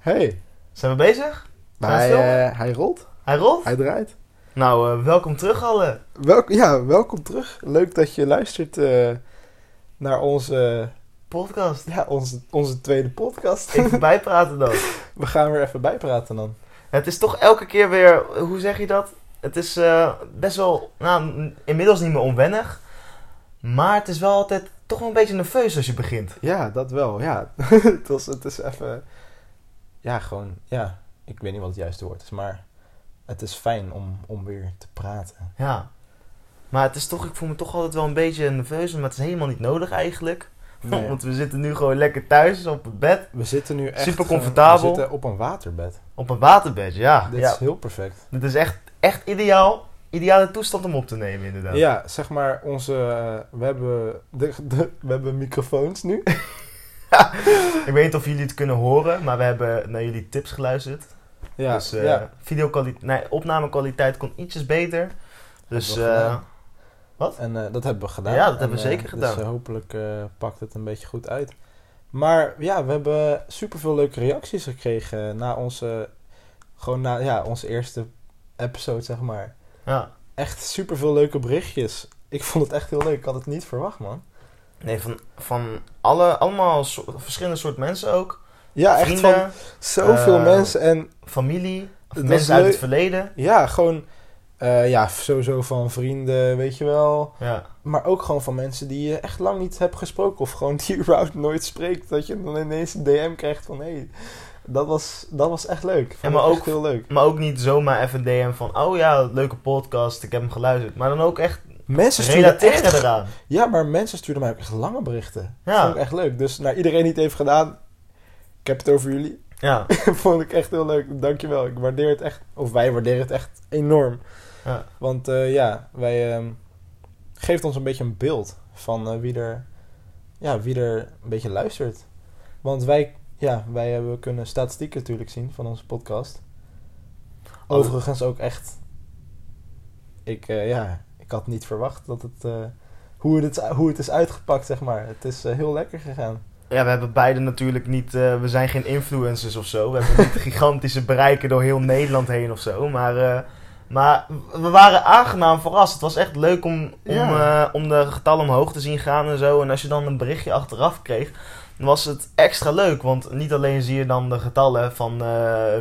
Hey, Zijn we bezig? Hij, eh, hij rolt, Hij rolt? hij draait. Nou, eh, welkom terug alle. Welk, ja, welkom terug. Leuk dat je luistert eh, naar onze, Podcast. ja, onze, onze tweede podcast. Even bijpraten dan. We gaan weer even bijpraten dan. Het is toch elke keer weer, hoe zeg je dat? Het is best wel, nou, inmiddels niet meer onwennig. Maar het is wel altijd toch wel een beetje nerveus als je begint. Ja, dat wel, ja. het, was, het is even, ja, gewoon, ja, ik weet niet wat het juiste woord is, maar het is fijn om, om weer te praten. Ja. Maar het is toch, ik voel me toch altijd wel een beetje nerveus, maar het is helemaal niet nodig eigenlijk. Nee. Want we zitten nu gewoon lekker thuis op het bed, We zitten nu echt... Super comfortabel. We zitten op een waterbed. op een waterbed, ja. Dit ja. is heel perfect. Dit is echt, echt ideaal. Ideale toestand om op te nemen, inderdaad. Ja, zeg maar, onze, eh, we, hebben de, de- we hebben microfoons nu. Ik weet niet of jullie het kunnen horen, maar we hebben naar jullie tips geluisterd. Ja, dus ja. videokwaliteit, nee, opnamekwaliteit kon ietsjes beter. Dus eh, wat? En eh, dat hebben we gedaan. Ja, dat hebben En, we zeker gedaan. Dus hopelijk pakt het een beetje goed uit. Maar ja, we hebben superveel leuke reacties gekregen na onze, gewoon na ja, onze eerste episode, zeg maar. ja. Echt superveel leuke berichtjes. Ik vond het echt heel leuk. Ik had het niet verwacht, man. Nee, van, van alle, allemaal so- verschillende soort mensen ook. Ja, echt van zoveel eh, mensen. En familie, mensen uit het verleden. ja, gewoon, eh, ja, sowieso van vrienden, weet je wel. Ja. Maar ook gewoon van mensen die je echt lang niet hebt gesproken. Of gewoon die überhaupt nooit spreekt. Dat je dan ineens een DM krijgt van... Hé, hey, dat, was, dat was echt leuk. Vond Ja, maar ook- heel leuk. Maar ook niet zomaar even DM van, oh ja, leuke podcast, ik heb hem geluisterd. Maar dan ook echt Mensen stuurden echt... eraan. Ja, maar mensen stuurden mij ook echt lange berichten. Dat Ja. vond ik echt leuk. Dus naar iedereen die het heeft gedaan... Ik heb het over jullie. Ja, vond ik echt heel leuk. Dankjewel. Ik waardeer het echt... Of wij waarderen het echt enorm. ja. Want eh, ja, wij... ehm geeft ons een beetje een beeld van eh, wie er... Ja, wie er een beetje luistert. Want wij... Ja, wij hebben kunnen statistieken natuurlijk zien van onze podcast. Overigens ook echt... Ik, eh, ja, ik had niet verwacht dat het... eh, hoe, het, hoe het is uitgepakt, zeg maar. Het is eh, heel lekker gegaan. Ja, we hebben beide natuurlijk niet, eh, we zijn geen influencers of zo. We hebben niet gigantische bereiken door heel Nederland heen of zo. Maar, maar we waren aangenaam verrast. Het was echt leuk om, om, Ja. om de getallen omhoog te zien gaan en zo. En als je dan een berichtje achteraf kreeg, dan was het extra leuk. Want niet alleen zie je dan de getallen van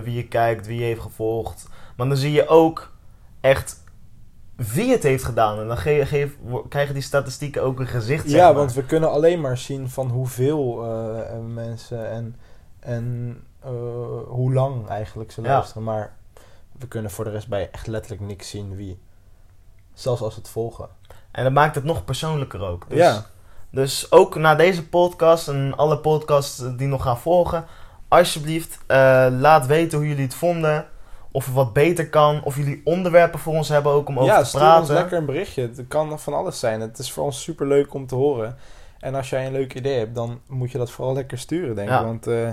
wie je kijkt, wie je heeft gevolgd. Maar dan zie je ook echt wie het heeft gedaan. En dan ge- geef- wo- krijgen die statistieken ook een gezicht, zeg ja, maar. want we kunnen alleen maar zien van hoeveel eh, eh, mensen en, en eh, hoe lang eigenlijk ze Ja. luisteren. Maar we kunnen voor de rest bij echt letterlijk niks zien wie. Zelfs als we het volgen. En dat maakt het nog persoonlijker ook. Dus, Ja. dus ook na deze podcast en alle podcasts die nog gaan volgen, alsjeblieft laat weten hoe jullie het vonden. Of er wat beter kan. Of jullie onderwerpen voor ons hebben ook om over ja, te stuur praten. ons lekker een berichtje. Het kan van alles zijn. Het is voor ons super leuk om te horen. En als jij een leuk idee hebt, dan moet je dat vooral lekker sturen, denk ik. Ja. Want eh,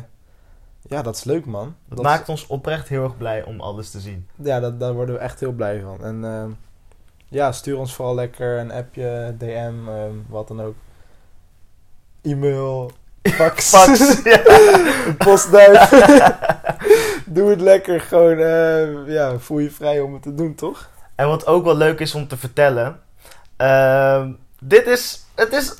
ja, dat is leuk, man. Dat, maakt ons oprecht heel erg blij om alles te zien. Ja, dat, daar worden we echt heel blij van. En ehm, ja, stuur ons vooral lekker een appje, DM, ehm, wat dan ook. E-mail, fax, Fax. ja. postduif. Doe het lekker, gewoon, eh, ja, voel je vrij om het te doen, toch? En wat ook wel leuk is om te vertellen. ehm, dit is. Het is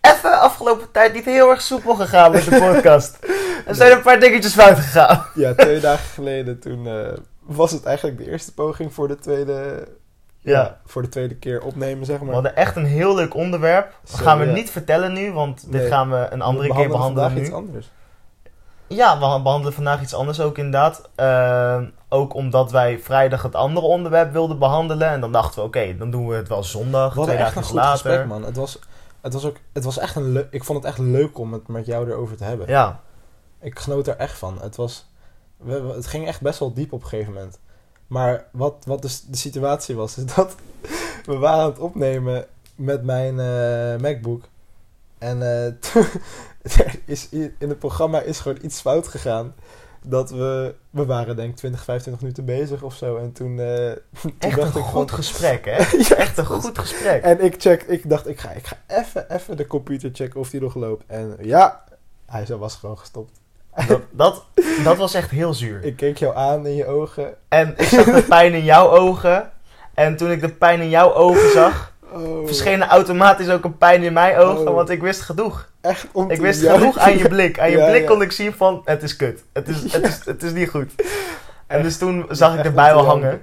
even afgelopen tijd niet heel erg soepel gegaan met de podcast. Er zijn een paar dingetjes fout gegaan. Ja, twee dagen geleden, toen eh, was het eigenlijk de eerste poging voor de tweede, Ja. voor de tweede keer opnemen, zeg We maar. hadden echt een heel leuk onderwerp. Dat gaan we ja. niet vertellen nu, want dit Nee. gaan we een andere We keer behandelen vandaag nu. iets anders. Ja, we behandelen vandaag iets anders ook inderdaad. Ehm, ook omdat wij vrijdag het andere onderwerp wilden behandelen. En dan dachten we, oké, dan doen we het wel zondag, twee echt een dagen goed later. gesprek, man. Het was, het was ook, het was echt een ik vond het echt leuk om het met jou erover te hebben. Ja, Ik genoot er echt van. Het, was, we, we- het ging echt best wel diep op een gegeven moment. Maar wat, wat dus de situatie was, is dat we waren aan het opnemen met mijn eh, MacBook. En eh, toen- er is, in het programma is gewoon iets fout gegaan. Dat we, we waren denk ik 20, 25 minuten bezig of zo. En toen, eh, toen echt dacht een ik goed van- gesprek, hè? Ja, Echt een goed gesprek. En ik check, ik dacht, ik ga, ik ga even, even de computer checken of die nog loopt. En ja, hij was gewoon gestopt. Dat, dat, dat was echt heel zuur. Ik keek jou aan in je ogen. En ik zag de pijn in jouw ogen. En toen ik de pijn in jouw ogen zag, Oh, verscheen er automatisch ook een pijn in mijn ogen. Oh. Want ik wist genoeg. echt om Ik wist genoeg aan je blik. Aan je Ja, blik ja. kon ik zien van, het is kut. Het is, het is, het is niet goed. En Echt- dus toen zag ik wel te hangen.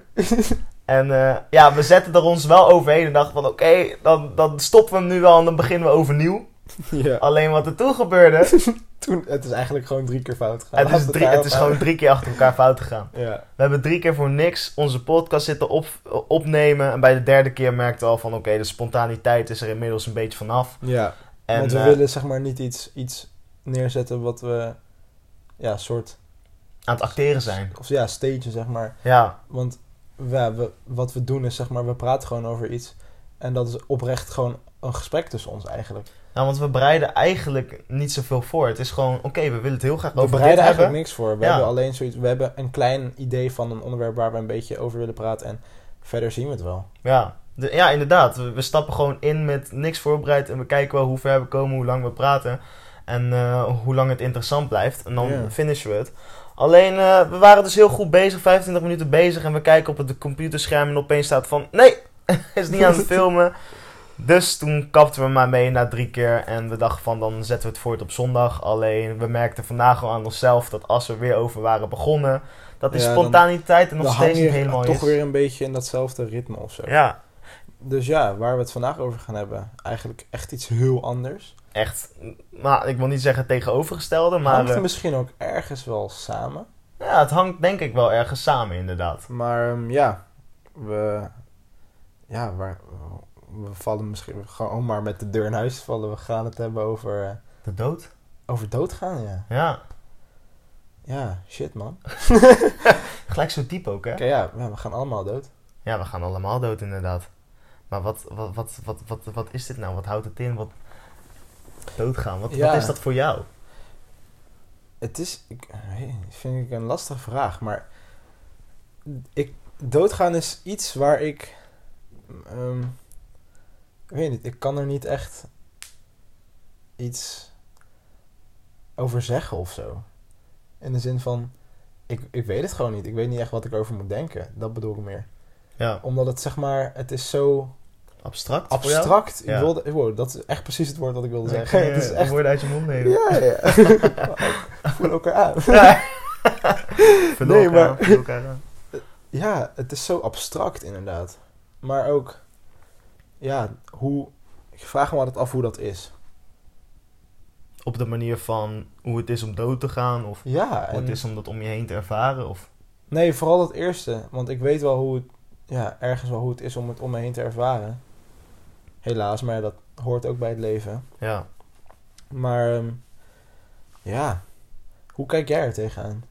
En eh, ja, we zetten er ons wel overheen en dachten van, oké, dan, dan stoppen we hem nu wel en dan beginnen we overnieuw. Ja, Alleen wat er toen gebeurde, toen, het is eigenlijk gewoon drie keer fout gegaan. het is, drie, het is gewoon drie keer achter elkaar fout gegaan. Ja, We hebben drie keer voor niks onze podcast zitten op, opnemen. En bij de derde keer merkten we al van, oké, de spontaniteit is er inmiddels een beetje vanaf. ja. En, want we eh, willen zeg maar niet iets, iets neerzetten wat we... Ja, soort... aan het acteren zijn. Of ja, stage zeg maar. Ja, Want ja, we, wat we doen is zeg maar, we praten gewoon over iets. En dat is oprecht gewoon een gesprek tussen ons eigenlijk. Nou, want we bereiden eigenlijk niet zoveel voor. Het is gewoon, oké, we willen het heel graag We over dit bereiden hebben. eigenlijk niks voor. We Ja. hebben alleen zoiets. We hebben een klein idee van een onderwerp waar we een beetje over willen praten. En verder zien we het wel. Ja, de- ja inderdaad. We, we stappen gewoon in met niks voorbereid en we kijken wel hoe ver we komen, hoe lang we praten en eh, hoe lang het interessant blijft. En dan finishen we het. Alleen, eh, we waren dus heel goed bezig, 25 minuten bezig en we kijken op het computerscherm en opeens staat van, nee, is niet aan het filmen. Dus toen kapten we maar mee na drie keer en we dachten van, dan zetten we het voort op zondag. Alleen, we merkten vandaag al aan onszelf dat als we weer over waren begonnen, dat die Ja, dan- spontaniteit er nog steeds niet helemaal toch is. weer een beetje in datzelfde ritme of zo. Ja, Dus ja, waar we het vandaag over gaan hebben. Eigenlijk echt iets heel anders. echt, nou, ik wil niet zeggen tegenovergestelde, Maar Hangt misschien ook ergens wel samen. ja, het hangt denk ik wel ergens samen inderdaad. Maar ehm, ja, we... Ja, waar, we vallen misschien gewoon maar met de deur in huis vallen. We gaan het hebben over, eh, De dood? over doodgaan, ja. Ja, Ja, shit man. gelijk zo diep ook hè? Ja, ja, we gaan allemaal dood. Ja, we gaan allemaal dood inderdaad. Maar wat, wat, wat, wat, wat, wat is dit nou? Wat houdt het in? Wat doodgaan? Wat, Ja. wat is dat voor jou? Het is, ik, vind ik een lastige vraag, maar ik, doodgaan is iets waar ik, ehm, ik weet niet, ik kan er niet echt iets over zeggen of zo. In de zin van, ik, ik weet het gewoon niet. Ik weet niet echt wat ik erover moet denken. Dat bedoel ik meer. Ja, Omdat het zeg maar, het is zo abstract abstract. Ik Ja. wilde, wow, dat is echt precies het woord wat ik wilde zeggen. het is echt, woorden uit je mond nemen. ja, ja. Voel elkaar aan. Ja. Nee, elkaar maar- elkaar aan. Ja, het is zo abstract inderdaad. Maar ook, ja, hoe. Ik vraag me altijd af hoe dat is. Op de manier van hoe het is om dood te gaan of Ja, hoe het is om dat om je heen te ervaren of... nee, vooral het eerste. Want ik weet wel hoe het, ja, ergens wel hoe het is om het om me heen te ervaren. Helaas, maar dat hoort ook bij het leven. Ja. Maar, ehm, ja, hoe kijk jij er tegenaan?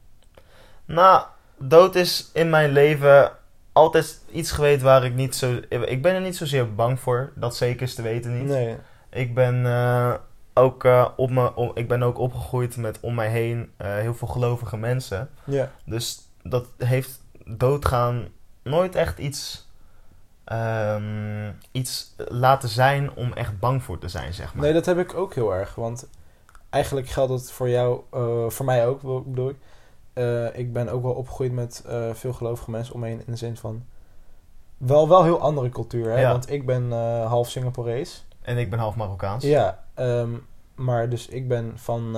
Nou, dood is in mijn leven altijd iets geweest waar ik niet zo... Ik ben er niet zozeer bang voor, dat zeker is te weten niet. Nee, Ik ben eh, ook eh, op me, om, ik ben ook opgegroeid met om mij heen eh, heel veel gelovige mensen. ja, Dus dat heeft doodgaan nooit echt iets, ehm, iets laten zijn om echt bang voor te zijn, zeg maar. nee, dat heb ik ook heel erg. Want eigenlijk geldt het voor jou, voor mij ook, bedoel ik. Eh, ik ben ook wel opgegroeid met eh, veel gelovige mensen om me heen. In de zin van, wel, wel heel andere cultuur. Hè? Ja. Want ik ben eh, half Singaporees. En ik ben half Marokkaans. Ja, ehm, maar dus ik ben van,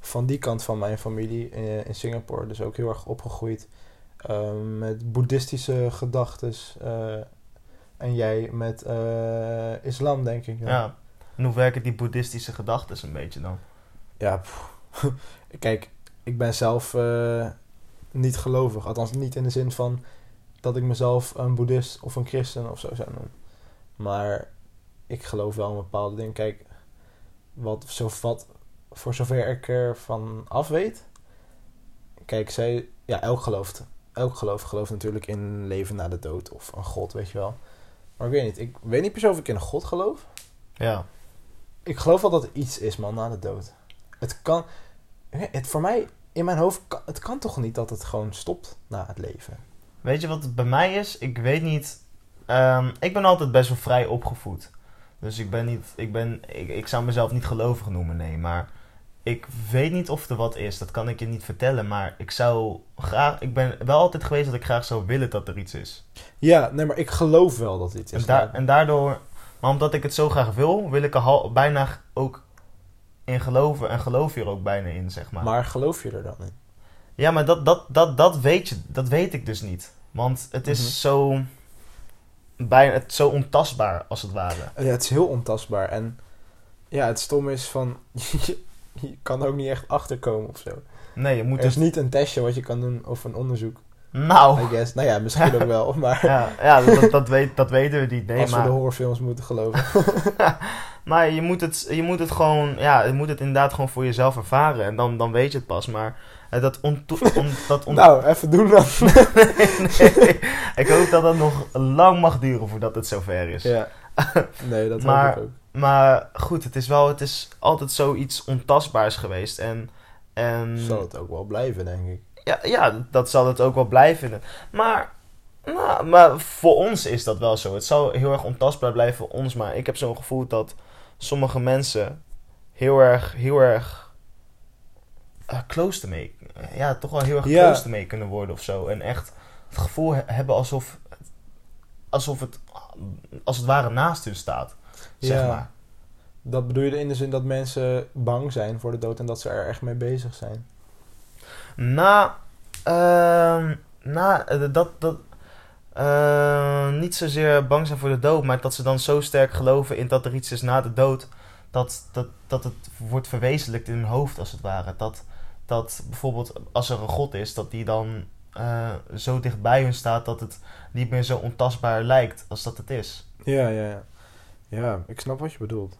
van die kant van mijn familie in, in Singapore dus ook heel erg opgegroeid ehm, met boeddhistische gedachten. en jij met islam, denk ik. Ja. En hoe werken die boeddhistische gedachten een beetje dan? Ja, pff. kijk, ik ben zelf eh, niet gelovig. Althans, niet in de zin van dat ik mezelf een boeddhist of een christen of zo zou noemen. Maar ik geloof wel in bepaalde dingen. Kijk, wat, zo, wat, voor zover ik ervan af weet. Kijk, zij, ja, elk gelooft. Elk geloof gelooft natuurlijk in leven na de dood of een god, weet je wel. Maar ik weet niet. Ik weet niet per se of ik in een god geloof. Ja. Ik geloof wel dat er iets is, man, na de dood. Het kan... Het voor mij, in mijn hoofd, kan, het kan toch niet dat het gewoon stopt na het leven? Weet je wat het bij mij is? Ik weet niet. ehm, ik ben altijd best wel vrij opgevoed. Dus ik ben niet. Ik, ben, ik, ik zou mezelf niet gelovig noemen, nee. Maar ik weet niet of er wat is, dat kan ik je niet vertellen, maar ik zou graag, ik ben wel altijd geweest dat ik graag zou willen dat er iets is. Ja, nee, maar ik geloof wel dat dit is. En, en daardoor, maar omdat ik het zo graag wil, wil ik er bijna ook in geloven en geloof je er ook bijna in, zeg maar. Maar geloof je er dan in? Ja, maar dat, dat, dat, dat, weet je, dat weet ik dus niet. Want het is Mhm. zo, bijna, het, zo ontastbaar, als het ware. Ja, het is heel ontastbaar. En ja, het stom is van... je, je kan er ook niet echt achterkomen of zo. Nee, je moet Er is dus... niet een testje wat je kan doen of een onderzoek, Nou, I guess. Nou ja, misschien ook wel, maar... ja, ja dat, dat, weet, dat weten we niet. Nee, als we de horrorfilms moeten geloven. maar je, moet het, je moet het gewoon, ja, je moet het inderdaad gewoon voor jezelf ervaren. En dan, dan weet je het pas. Maar eh, dat on, dat ont, nou, even doen dan. nee, ik hoop dat het nog lang mag duren voordat het zover is. ja. Nee, dat Maar- hoop ik ook. Maar goed, het is wel, het is altijd zoiets ontastbaars geweest. En, en Zal het ook wel blijven, denk ik. Ja, ja, dat zal het ook wel blijven. Maar, nou, maar voor ons is dat wel zo. Het zal heel erg ontastbaar blijven voor ons. Maar ik heb zo'n gevoel dat sommige mensen heel erg, heel erg eh, close ermee. Ja, toch wel heel erg Ja. close ermee kunnen worden of zo. En echt het gevoel he- hebben alsof, alsof het als het ware naast hun staat. Zeg Ja. maar. Dat bedoel je in de zin dat mensen bang zijn voor de dood en dat ze er echt mee bezig zijn. Na, ehm na eh, dat, dat, eh, niet zozeer bang zijn voor de dood, maar dat ze dan zo sterk geloven in dat er iets is na de dood, dat, dat, dat het wordt verwezenlijkt in hun hoofd als het ware. Dat, dat bijvoorbeeld als er een god is, dat die dan eh, zo dicht bij hun staat dat het niet meer zo ontastbaar lijkt als dat het is. Ja, ja, ja. Ja, ik snap wat je bedoelt.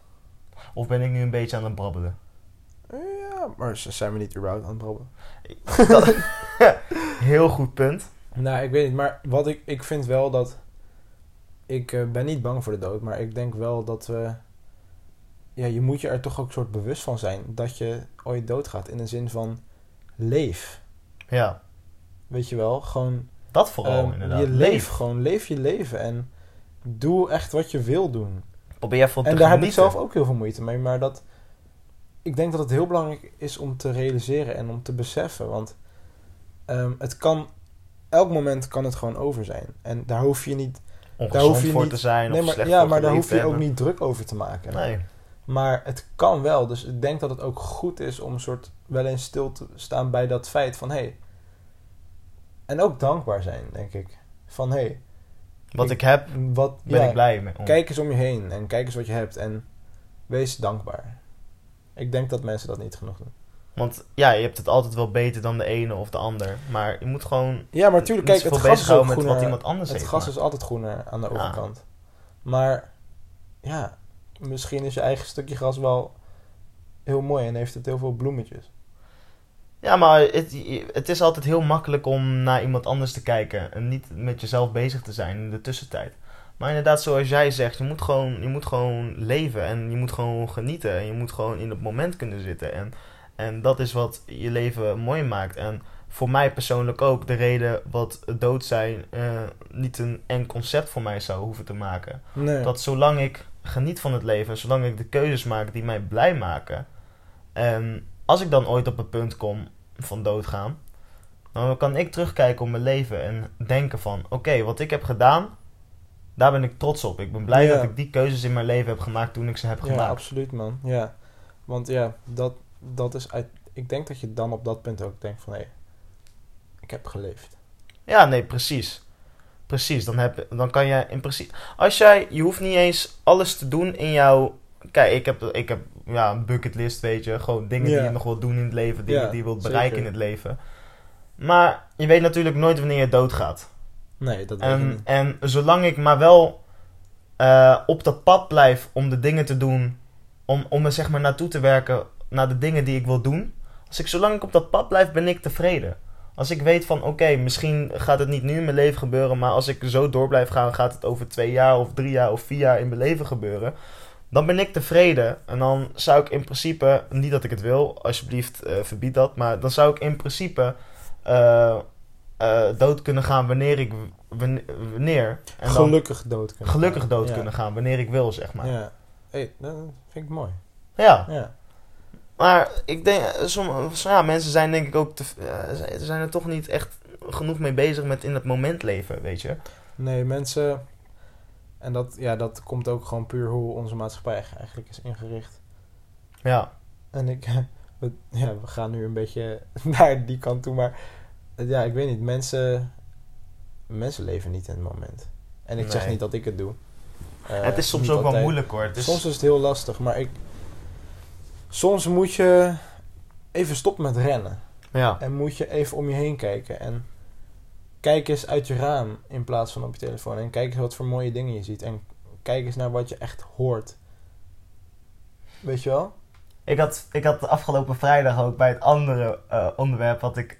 Of ben ik nu een beetje aan het brabbelen? Ja, maar zijn we niet überhaupt aan het brabben? Dat- Heel goed punt. Nou, ik weet niet, maar wat ik, ik vind wel dat... Ik eh, ben niet bang voor de dood, maar ik denk wel dat we... Ja, je moet je er toch ook soort bewust van zijn dat je ooit doodgaat. In de zin van, leef. Ja, Weet je wel, gewoon... dat vooral ehm, inderdaad. je leef gewoon, leef je leven en doe echt wat je wil doen. Probeer van En te daar heb ik zelf ook heel veel moeite mee. Maar dat, ik denk dat het heel belangrijk is om te realiseren en om te beseffen. Want ehm, het kan, elk moment kan het gewoon over zijn. En daar hoef je niet, daar hoef je voor niet- te zijn nee, of maar, slecht ja, maar daar hoef je ook niet druk over te maken. Nee. Maar het kan wel. Dus ik denk dat het ook goed is om een soort wel eens stil te staan bij dat feit van hé. Hey, en ook dankbaar zijn, denk ik. Van hé, hey, Wat Ik- ik heb, wat, ben ja, ik blij mee. om. Kijk eens om je heen en kijk eens wat je hebt en wees dankbaar. Ik denk dat mensen dat niet genoeg doen. Want ja, je hebt het altijd wel beter dan de ene of de ander. Maar je moet gewoon Ja, maar natuurlijk, kijk, het gras is ook bezighouden met groener. wat iemand anders het heeft. gras maar- is altijd groener aan de Ja. overkant. Maar ja, misschien is je eigen stukje gras wel heel mooi en heeft het heel veel bloemetjes. Ja, maar het, het is altijd heel makkelijk om naar iemand anders te kijken. En niet met jezelf bezig te zijn in de tussentijd. Maar inderdaad, zoals jij zegt, je moet gewoon, je moet gewoon leven. En je moet gewoon genieten. En je moet gewoon in het moment kunnen zitten. En, en dat is wat je leven mooi maakt. En voor mij persoonlijk ook de reden wat dood zijn eh, niet een eng concept voor mij zou hoeven te maken. Nee. Dat zolang ik geniet van het leven, zolang ik de keuzes maak die mij blij maken. En als ik dan ooit op een punt kom van doodgaan, dan kan ik terugkijken op mijn leven en denken van, oké, wat ik heb gedaan, daar ben ik trots op. Ik ben blij Ja. dat ik die keuzes in mijn leven heb gemaakt toen ik ze heb ja, gemaakt. absoluut man. Ja. Want ja, dat, dat is uit, ik denk dat je dan op dat punt ook denkt van hé, ik heb geleefd. Ja, nee, precies. Precies, dan, heb, dan kan je in principe... Als jij, je hoeft niet eens alles te doen in jouw... Kijk, ik heb, ik heb ja, een bucketlist, weet je. Gewoon dingen Ja. die je nog wilt doen in het leven. Dingen Ja, die je wilt bereiken zeker. in het leven. Maar je weet natuurlijk nooit wanneer je doodgaat. Nee, dat En, niet. en zolang ik maar wel eh, op dat pad blijf om de dingen te doen... Om, om er zeg maar naartoe te werken naar de dingen die ik wil doen. Als ik zolang ik op dat pad blijf, ben ik tevreden. Als ik weet van oké, misschien gaat het niet nu in mijn leven gebeuren, maar als ik zo door blijf gaan, gaat het over twee jaar of drie jaar of vier jaar in mijn leven gebeuren. Dan ben ik tevreden. En dan zou ik in principe, niet dat ik het wil, alsjeblieft eh, verbied dat, maar dan zou ik in principe eh, eh, dood kunnen gaan wanneer ik wan- wanneer. En dan gelukkig dood kunnen gelukkig gaan. dood ja. kunnen gaan wanneer ik wil, zeg maar. Ja. Hey, dat vind ik mooi. ja. Ja. Maar ik denk, eh, sommige ja, mensen zijn denk ik ook te, eh, zijn er toch niet echt genoeg mee bezig met in het moment leven, weet je. Nee, mensen... En dat, ja, dat komt ook gewoon puur hoe onze maatschappij eigenlijk is ingericht. Ja. En ik... We, ja, we gaan nu een beetje naar die kant toe, maar... Ja, ik weet niet. Mensen... Mensen leven niet in het moment. En ik zeg niet dat ik het doe. Eh, het is soms ook wel moeilijk hoor. Is, Soms is het heel lastig, maar ik... Soms moet je even stoppen met rennen. ja. En moet je even om je heen kijken. En kijk eens uit je raam in plaats van op je telefoon. En kijk eens wat voor mooie dingen je ziet. En kijk eens naar wat je echt hoort. Weet je wel? Ik had, ik had afgelopen vrijdag ook bij het andere eh, onderwerp wat ik...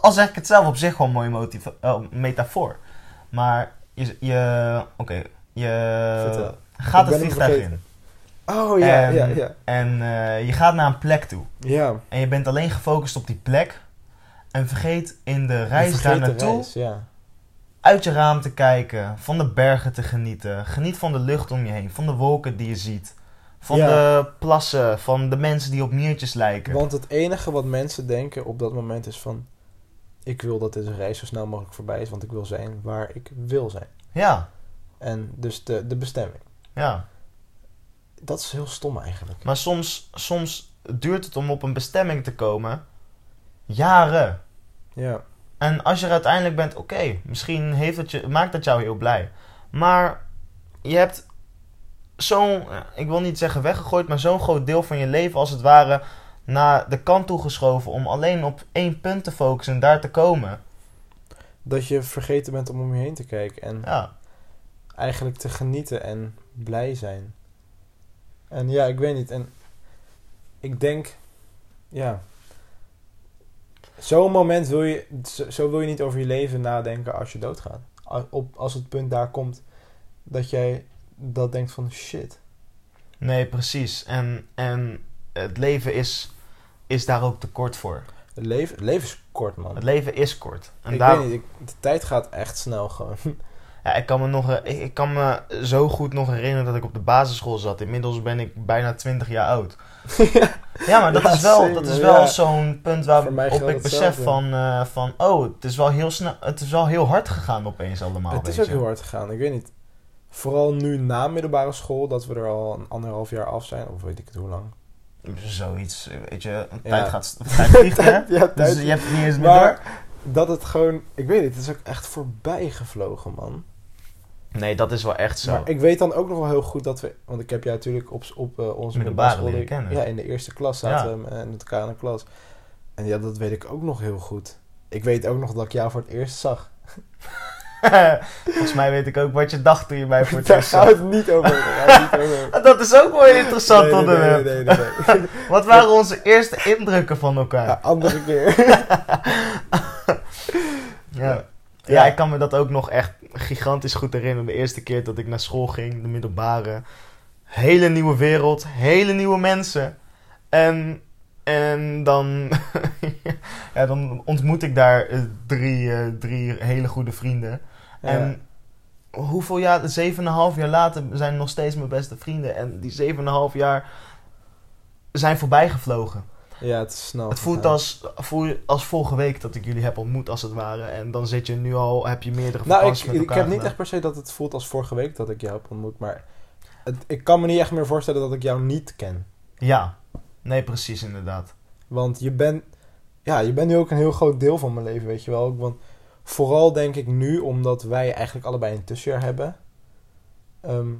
Al zeg ik het zelf op zich gewoon een mooie eh, metafoor. Maar je... je Oké, je gaat het vliegtuig in. Oh ja, En- ja, ja. En eh, je gaat naar een plek toe. Ja. En je bent alleen gefocust op die plek. En vergeet in de reis daar naartoe ja. uit je raam te kijken. Van de bergen te genieten. Geniet van de lucht om je heen. Van de wolken die je ziet. Van Ja. de plassen. Van de mensen die op miertjes lijken. Want het enige wat mensen denken op dat moment is van... Ik wil dat deze reis zo snel mogelijk voorbij is, want ik wil zijn waar ik wil zijn. Ja, En dus de, de bestemming. ja. Dat is heel stom eigenlijk. Maar soms, soms duurt het om op een bestemming te komen jaren. Ja. En als je er uiteindelijk bent, oké, misschien heeft het je, maakt dat jou heel blij. Maar je hebt zo'n, eh, ik wil niet zeggen weggegooid, maar zo'n groot deel van je leven als het ware naar de kant toe geschoven om alleen op één punt te focussen en daar te komen. Dat je vergeten bent om om je heen te kijken. En Ja, eigenlijk te genieten en blij zijn. En ja, ik weet niet. En ik denk, ja. Zo'n moment wil je, zo, zo wil je niet over je leven nadenken als je doodgaat. Als, op, als het punt daar komt dat jij dat denkt van shit. nee, precies. En, en het leven is, is daar ook te kort voor. Het leven, leven is kort, man. Het leven is kort. En ik weet niet, ik- de tijd gaat echt snel gewoon. Ja, ik kan me nog, eh, ik, ik kan me zo goed nog herinneren dat ik op de basisschool zat. Inmiddels ben ik bijna 20 jaar oud. Ja, maar dat Ja, is wel, same, dat is wel zo'n punt waarop ik besef van, eh, van, oh, het is wel heel snel, het is wel heel hard gegaan opeens allemaal. het is ook je. heel hard gegaan. Ik weet niet. Vooral nu na middelbare school, dat we er al een anderhalf jaar af zijn. Of weet ik het hoe lang. Zoiets, weet je, tijd gaat, tijd vliegt, hè? ja, Dus je hebt het niet eens meer Maar door. dat het gewoon... Ik weet niet, het is ook echt voorbij gevlogen, man. Nee, dat is wel echt zo. Maar ik weet dan ook nog wel heel goed dat we... Want ik heb jou natuurlijk op, op eh, onze Middelbare. Ja, in de eerste klas zaten we eh, met elkaar in de klas. En ja, dat weet ik ook nog heel goed. Ik weet ook nog dat ik jou voor het eerst zag. Volgens mij weet ik ook wat je dacht toen je mij voor het eerst zag. het niet over. Dat is ook wel interessant Nee, nee, nee, nee. Wat waren onze eerste indrukken van elkaar? Ja, andere keer. Ja. Ja. Ja, ik kan me dat ook nog echt gigantisch goed herinneren. De eerste keer dat ik naar school ging, de middelbare. Hele nieuwe wereld, hele nieuwe mensen. En, en dan, ja, dan ontmoet ik daar eh, drie, eh, drie hele goede vrienden. En hoeveel jaar, zeven en een half jaar later zijn nog steeds mijn beste vrienden. En die zeven en een half jaar zijn voorbij gevlogen. ja, het is snel. Het voelt als, voel als vorige week dat ik jullie heb ontmoet, als het ware. En dan zit je nu al, heb je meerdere Nou, ik, met ik elkaar heb niet echt per se dat het voelt als vorige week dat ik jou heb ontmoet. Maar het, ik kan me niet echt meer voorstellen dat ik jou niet ken. Ja, nee, precies inderdaad. Want je bent, ja, je bent nu ook een heel groot deel van mijn leven, weet je wel. Want vooral denk ik nu, omdat wij eigenlijk allebei een tussenjaar hebben. Ehm,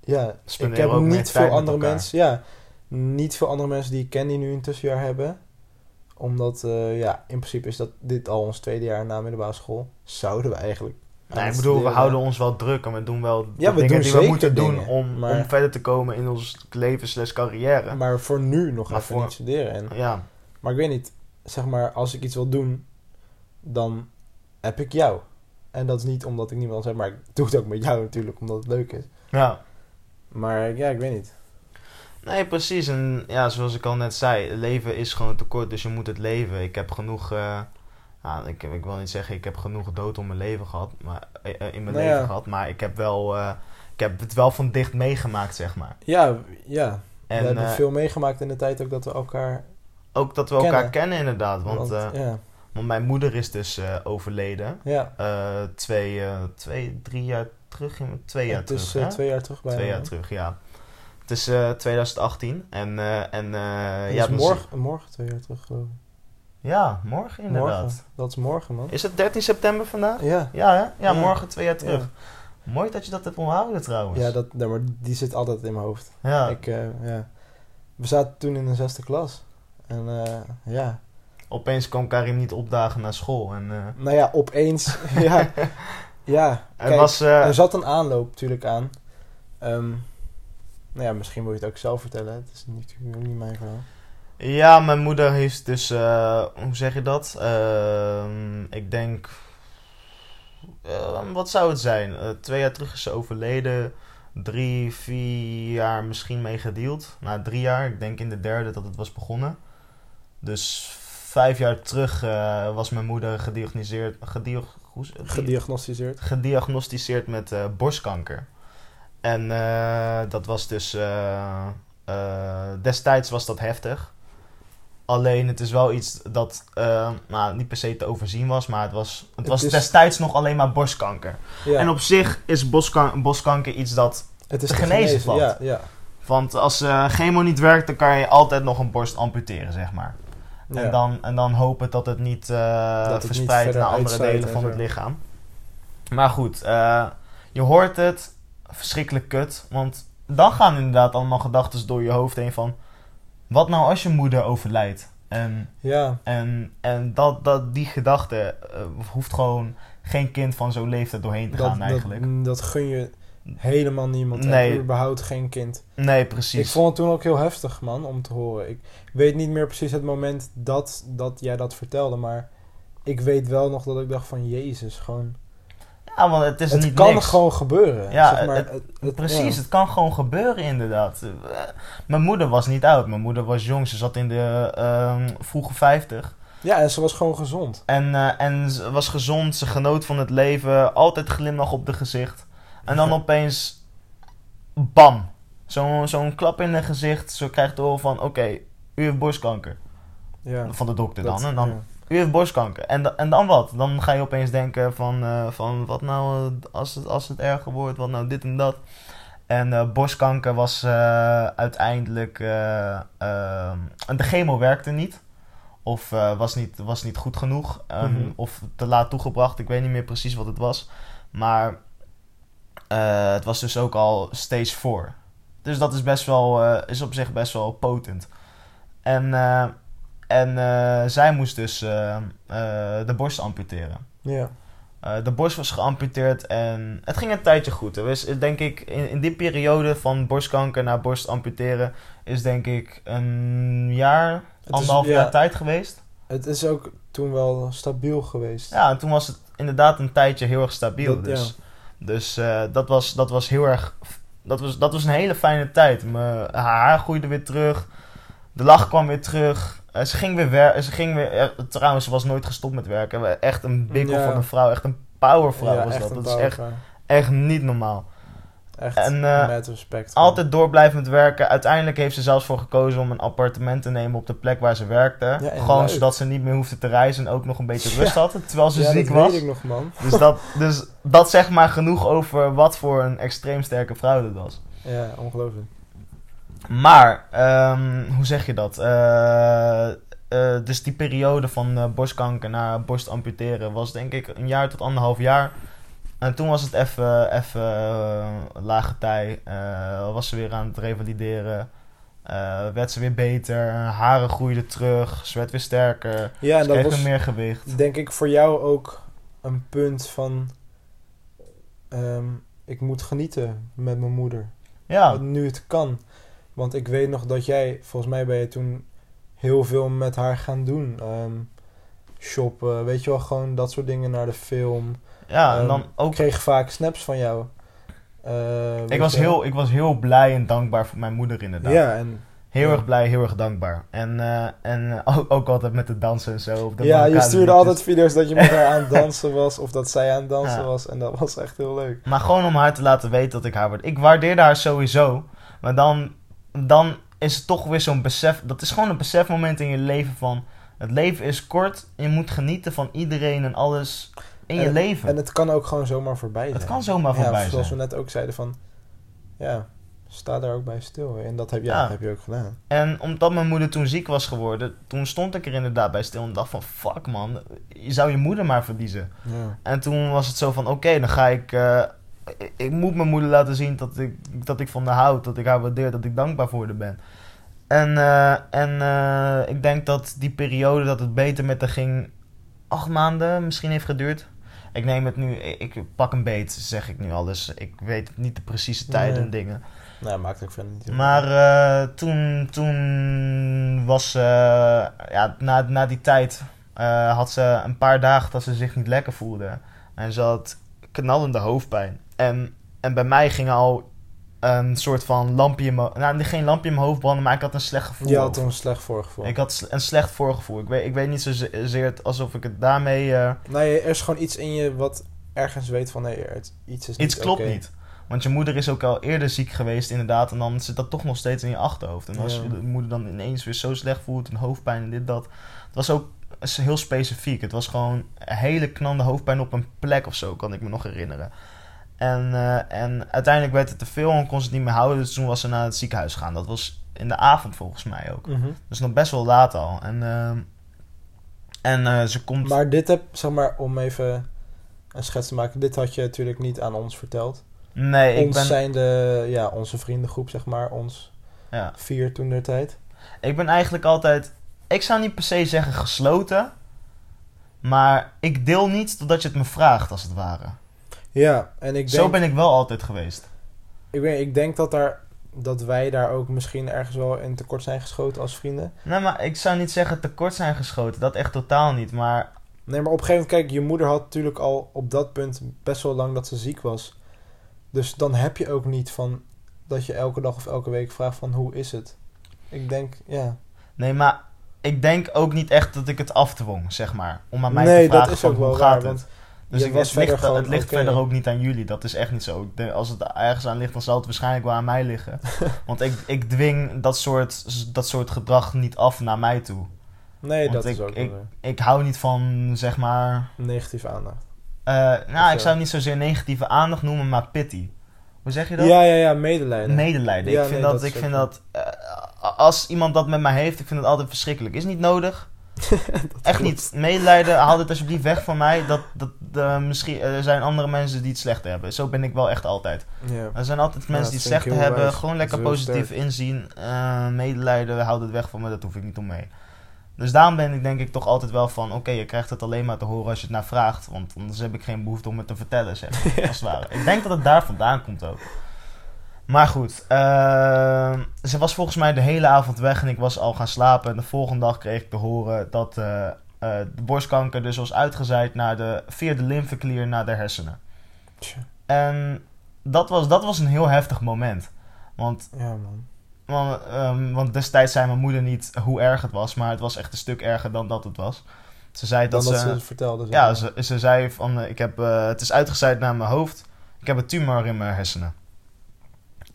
ja, ik heb niet veel andere mensen. Ja, niet veel andere mensen die ik ken die nu een tussenjaar hebben. Omdat, eh, ja, in principe is dat dit al ons tweede jaar na middelbare school. Zouden we eigenlijk. Nee, ik bedoel, we houden ons wel druk en we doen wel de Ja, we dingen doen die we moeten doen om, maar- om verder te komen in ons leven slash carrière. Maar voor nu nog Maar even voor- niet studeren. En, ja, maar ik weet niet, zeg maar, als ik iets wil doen, dan heb ik jou. En dat is niet omdat ik niemand anders heb, maar ik doe het ook met jou natuurlijk, omdat het leuk is. ja. Maar ja, ik weet niet. Nee, precies. En ja, zoals ik al net zei, leven is gewoon te kort, dus je moet het leven. Ik heb genoeg, eh, nou, ik, ik wil niet zeggen, ik heb genoeg dood om mijn leven gehad, maar, eh, eh, in mijn Nou leven ja. gehad, maar ik heb wel, eh, ik heb het wel van dicht meegemaakt, zeg maar. Ja, ja. En we hebben veel meegemaakt in de tijd ook dat we elkaar... ook dat we elkaar kennen. kennen, inderdaad. Want, Want, ja, want mijn moeder is dus overleden. ja. Twee, twee, drie jaar terug. Twee jaar het is terug, hè? twee jaar terug bijna. Twee jaar terug, ja. Het is eh, 2018 en, en ja, morgen, morgen twee jaar terug geloof ik. Ja, morgen inderdaad. Morgen. Dat is morgen, man. Is het 13 september vandaag? Ja. Ja, hè? Ja, Ja. morgen twee jaar terug. Ja. Mooi dat je dat hebt onthouden trouwens. Ja, dat, nee, maar die zit altijd in mijn hoofd. Ja. Ik, eh, ja. We zaten toen in de zesde klas. En eh, ja, Opeens kwam Karim niet opdagen naar school. En, eh, nou ja, opeens. ja, ja. Kijk, was... eh, er zat een aanloop natuurlijk aan. Ehm, nou ja, misschien wil je het ook zelf vertellen. Het is natuurlijk niet mijn verhaal. Ja, mijn moeder heeft dus, eh, hoe zeg je dat? Ehm, ik denk, eh, wat zou het zijn? Eh, twee jaar terug is ze overleden. Drie, vier jaar misschien mee gedeeld. Na drie jaar, ik denk in de derde dat het was begonnen. Dus vijf jaar terug eh, was mijn moeder gediagnosticeerd, gediag, Gediagnosticeerd. gediagnosticeerd met borstkanker. En dat was dus. destijds was dat heftig. Alleen het is wel iets dat eh, nou, niet per se te overzien was, maar het was, het Het was is- destijds nog alleen maar borstkanker. Ja, En op zich is borstkanker iets dat. het is te te genezen valt. Ja, ja. Want als eh chemo niet werkt, dan kan je altijd nog een borst amputeren, zeg maar. En, dan, en dan hopen dat het niet niet verspreidt naar andere delen en van zo. het lichaam. Maar goed, je hoort het. Verschrikkelijk kut. Want dan gaan inderdaad allemaal gedachten door je hoofd heen van... Wat nou als je moeder overlijdt? En, ja, en, en dat, dat, die gedachte eh, hoeft gewoon geen kind van zo'n leeftijd doorheen te dat, gaan eigenlijk. Dat, dat gun je helemaal niemand. Nee. En überhaupt geen kind. nee, Ik precies. vond het toen ook heel heftig, man, om te horen. Ik weet niet meer precies het moment dat, dat jij dat vertelde, maar ik weet wel nog dat ik dacht van, jezus, gewoon... Ja, want het is het niet kan niks. gewoon gebeuren. Ja, zeg maar, het- Precies, ja. het kan gewoon gebeuren inderdaad. Eh, Mijn moeder was niet oud. Mijn moeder was jong. Ze zat in de ehm, vroege 50. Ja, en ze was gewoon gezond. En, eh, en ze was gezond. Ze genoot van het leven. Altijd glimlach op de gezicht. En dan opeens... Bam. Zo'n zo'n klap in het gezicht. Zo krijgt door van... Oké, u heeft borstkanker. Ja. Van de dokter dan. En dan ja. U heeft borstkanker. En, en dan wat? Dan ga je opeens denken van, eh, van wat nou eh, als het, als het erger wordt, wat nou dit en dat. En eh, borstkanker was uiteindelijk... de chemo werkte niet. Of was, niet, was niet goed genoeg. ehm, Mhm. Of te laat toegebracht. Ik weet niet meer precies wat het was. Maar het was dus ook al stage 4. Dus dat is best wel... is op zich best wel potent. En... en eh, zij moest dus eh, eh, de borst amputeren. Ja. De borst was geamputeerd en het ging een tijdje goed. Dus denk ik, in, in die periode van borstkanker naar borst amputeren... is denk ik een jaar, Het is- anderhalf ja, jaar tijd geweest. Het is ook toen wel stabiel geweest. Ja, en toen was het inderdaad een tijdje heel erg stabiel. Dat- dus dus eh, dat, was, dat was heel erg... Dat was, dat was een hele fijne tijd. Mijn haar groeide weer terug. De lach kwam weer terug. Eh, ze ging weer werken. Ze ging weer... eh, trouwens, ze was nooit gestopt met werken. Echt een bikkel Ja. van een vrouw. Echt een powervrouw Ja, was dat. Dat is echt, echt niet normaal. Echt En, eh, met respect. Altijd door blijvend werken. Uiteindelijk heeft ze zelfs voor gekozen om een appartement te nemen op de plek waar ze werkte. Gewoon leuk. zodat ze niet meer hoefde te reizen en ook nog een beetje Ja. rust had. Terwijl ze ja, ziek dat was. weet ik nog, man. Dus dat, dus dat zegt maar genoeg over wat voor een extreem sterke vrouw dat was. Ja, ongelooflijk. Maar, ehm, hoe zeg je dat? Eh, eh, dus die periode van eh, borstkanker naar borst amputeren was denk ik een jaar tot anderhalf jaar. En toen was het even even lage tij. was ze weer aan het revalideren. Werd ze weer beter. Haren groeiden terug. Ze werd weer sterker. Ja, en dat kreeg was meer gewicht. denk ik voor jou ook een punt van... ehm, ik moet genieten met mijn moeder. Ja, Nu het kan. Want ik weet nog dat jij, volgens mij ben je toen heel veel met haar gaan doen. Ehm, shoppen, weet je wel, gewoon dat soort dingen naar de film. ja en Ehm, dan Ik ook kreeg vaak snaps van jou. Eh, Ik was, je heel, ik was heel blij en dankbaar voor mijn moeder inderdaad. Ja, en Heel Ja. erg blij, heel erg dankbaar. En, eh, en ook, ook altijd met de dansen en zo. op de ja, je stuurde altijd video's dat je met haar aan het dansen was. Of dat zij aan het dansen Ja. was. En dat was echt heel leuk. Maar gewoon om haar te laten weten dat ik haar waardeer. Ik waardeerde haar sowieso. Maar dan, dan is het toch weer zo'n besef. Dat is gewoon een besefmoment in je leven van. Het leven is kort. Je moet genieten van iedereen en alles in je En- leven. En het kan ook gewoon zomaar voorbij zijn. het kan zomaar ja, voorbij zoals zijn. we net ook zeiden van... Ja, sta daar ook bij stil. En dat heb, ja, Ja. dat heb je ook gedaan. En omdat mijn moeder toen ziek was geworden, toen stond ik er inderdaad bij stil en dacht van fuck man, je zou je moeder maar verliezen. Ja. En toen was het zo van oké, dan ga ik, eh, ik, moet mijn moeder laten zien dat ik, dat ik van haar houd, dat ik haar waardeer, dat ik dankbaar voor haar ben. En, eh, en eh, ik denk dat die periode dat het beter met haar ging, acht maanden misschien heeft geduurd. Ik neem het nu, ik, ik pak een beet, zeg ik nu alles. Ik weet niet de precieze tijden Nee. en dingen. Nou, maakt ook verder niet. Maar eh, toen, toen was ze, ja, na, na die tijd had ze een paar dagen dat ze zich niet lekker voelde. En ze had knallende hoofdpijn. En, en bij mij ging al een soort van lampje in mijn... Nou, geen lampje in mijn hoofd branden, maar ik had een slecht gevoel. Je had een slecht voorgevoel. Ik had een slecht voorgevoel. Ik weet, ik weet niet zozeer alsof ik het daarmee... eh, Nee, er is gewoon iets in je wat ergens weet van... Nee, het, iets is niet iets klopt niet. Want je moeder is ook al eerder ziek geweest, inderdaad. En dan zit dat toch nog steeds in je achterhoofd. En als Ja. je de moeder dan ineens weer zo slecht voelt, en hoofdpijn en dit, dat. Het was ook heel specifiek. Het was gewoon een hele knande hoofdpijn op een plek of zo, kan ik me nog herinneren. En, eh, en uiteindelijk werd het te veel en kon ze het niet meer houden. Dus toen was ze naar het ziekenhuis gegaan. Dat was in de avond volgens mij ook. Dus nog best wel laat al. En, ehm, en eh, ze komt... Maar dit heb, zeg maar, om even een schets te maken... Dit had je natuurlijk niet aan ons verteld. nee, ik ons ben... zijn de, ja, onze vriendengroep, zeg maar. Ons Ja. vier toen der tijd. Ik ben eigenlijk altijd. Ik zou niet per se zeggen gesloten. Maar ik deel niet totdat je het me vraagt, als het ware. Ja, en ik Zo denk, ben ik wel altijd geweest. ik, weet, ik denk dat, daar, dat wij daar ook misschien ergens wel in tekort zijn geschoten als vrienden. Nee, maar ik zou niet zeggen tekort zijn geschoten. Dat echt totaal niet. Maar Nee, maar op een gegeven moment, kijk, je moeder had natuurlijk al op dat punt best wel lang dat ze ziek was. Dus dan heb je ook niet van dat je elke dag of elke week vraagt van hoe is het? Ik denk, ja. nee, maar ik denk ook niet echt dat ik het afdwong, zeg maar. Om aan mij nee, te vragen dat is van ook hoe wel gaat waar, het. want Dus ik, was het ligt, verder het ligt verder ook niet aan jullie. Dat is echt niet zo. Denk, als het ergens aan ligt, dan zal het waarschijnlijk wel aan mij liggen. Want ik, ik dwing dat soort, dat soort gedrag niet af naar mij toe. nee, Want dat is ook ik-. Ik hou niet van, zeg maar... negatieve aandacht. eh, nou, Of, ik zou het niet zozeer negatieve aandacht noemen, maar pity. Hoe zeg je dat? Ja, ja, ja, medelijden. Medelijden. Ja, ik vind nee, dat, dat ik vind dat eh, als iemand dat met mij heeft, ik vind het altijd verschrikkelijk. Is niet nodig. Echt niet. Medelijden, haal dit alsjeblieft weg van mij. Dat, dat, eh, misschien, er zijn andere mensen die het slechter hebben. Zo ben ik wel echt altijd. Er zijn altijd mensen die het heel hebben. wijs. Gewoon lekker positief sterk. inzien. Eh, medelijden, houd het weg van me. Dat hoef ik niet om mee. Dus daarom ben ik denk ik toch altijd wel van... Oké, je krijgt het alleen maar te horen als je het naar vraagt. Want anders heb ik geen behoefte om het te vertellen, zeg als het ware. Ik denk dat het daar vandaan komt ook. Maar goed, eh, ze was volgens mij de hele avond weg en ik was al gaan slapen. En de volgende dag kreeg ik te horen dat eh, eh, de borstkanker dus was uitgezaaid naar de, via de lymfeklier naar de hersenen. Tja. En dat was, dat was een heel heftig moment. Want, Ja, man. want, ehm, want destijds zei mijn moeder niet hoe erg het was, maar het was echt een stuk erger dan dat het was. Ze zei Dan dat, dat ze... ze het vertelde. Ja, ze, ze zei van, eh, ik heb, het is uitgezaaid naar mijn hoofd. Ik heb een tumor in mijn hersenen.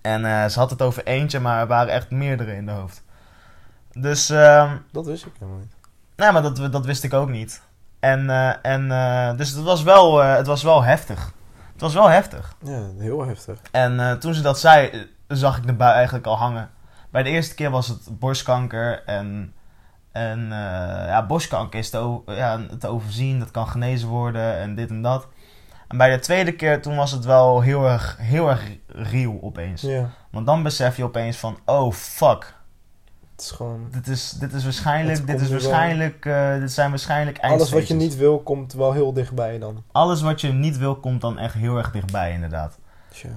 En eh, ze had het over eentje, maar er waren echt meerdere in de hoofd. Dus, ehm Dat wist ik helemaal niet. nou, maar dat, dat wist ik ook niet. En, eh, en eh, dus het was, wel, het was wel heftig. Het was wel heftig. Ja, heel heftig. En toen ze dat zei, zag ik de bui eigenlijk al hangen. Bij de eerste keer was het borstkanker. En, en ja, borstkanker is te, ja, te overzien. Dat kan genezen worden en dit en dat. En bij de tweede keer, toen was het wel heel erg, heel erg real opeens. Ja, Want dan besef je opeens van, oh fuck. het is gewoon... Dit is, dit is waarschijnlijk, dit, is waarschijnlijk eh, dit zijn waarschijnlijk Alles wat je eindstages. niet wil, komt wel heel dichtbij dan. Alles wat je niet wil, komt dan echt heel erg dichtbij inderdaad. Tja.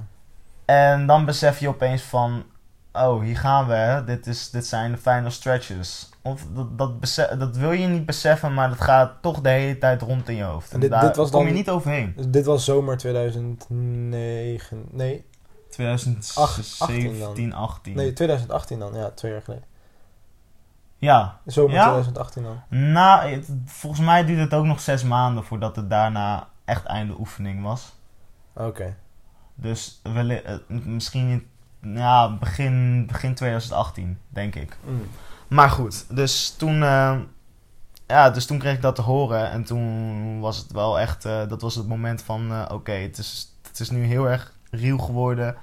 En dan besef je opeens van... Oh, hier gaan we, hè. Dit, is, dit zijn de final stretches. Of dat, dat, wil je niet beseffen, maar dat gaat toch de hele tijd rond in je hoofd. En En dit- daar dit was kom je niet overheen. Dus dit was zomer 2009... Nee, 2017, 18. nee, 2018 dan. Ja, twee jaar geleden. Ja. Zomer Ja? 2018 dan. Nou, het- volgens mij duurde het ook nog zes maanden voordat het daarna echt einde oefening was. Oké. Dus eh, misschien, ja, begin, begin 2018, denk ik. Mm. Maar goed, dus toen, eh, ja, dus toen kreeg ik dat te horen. En toen was het wel echt, eh, dat was het moment van, eh, oké, het, is, het is nu heel erg real geworden.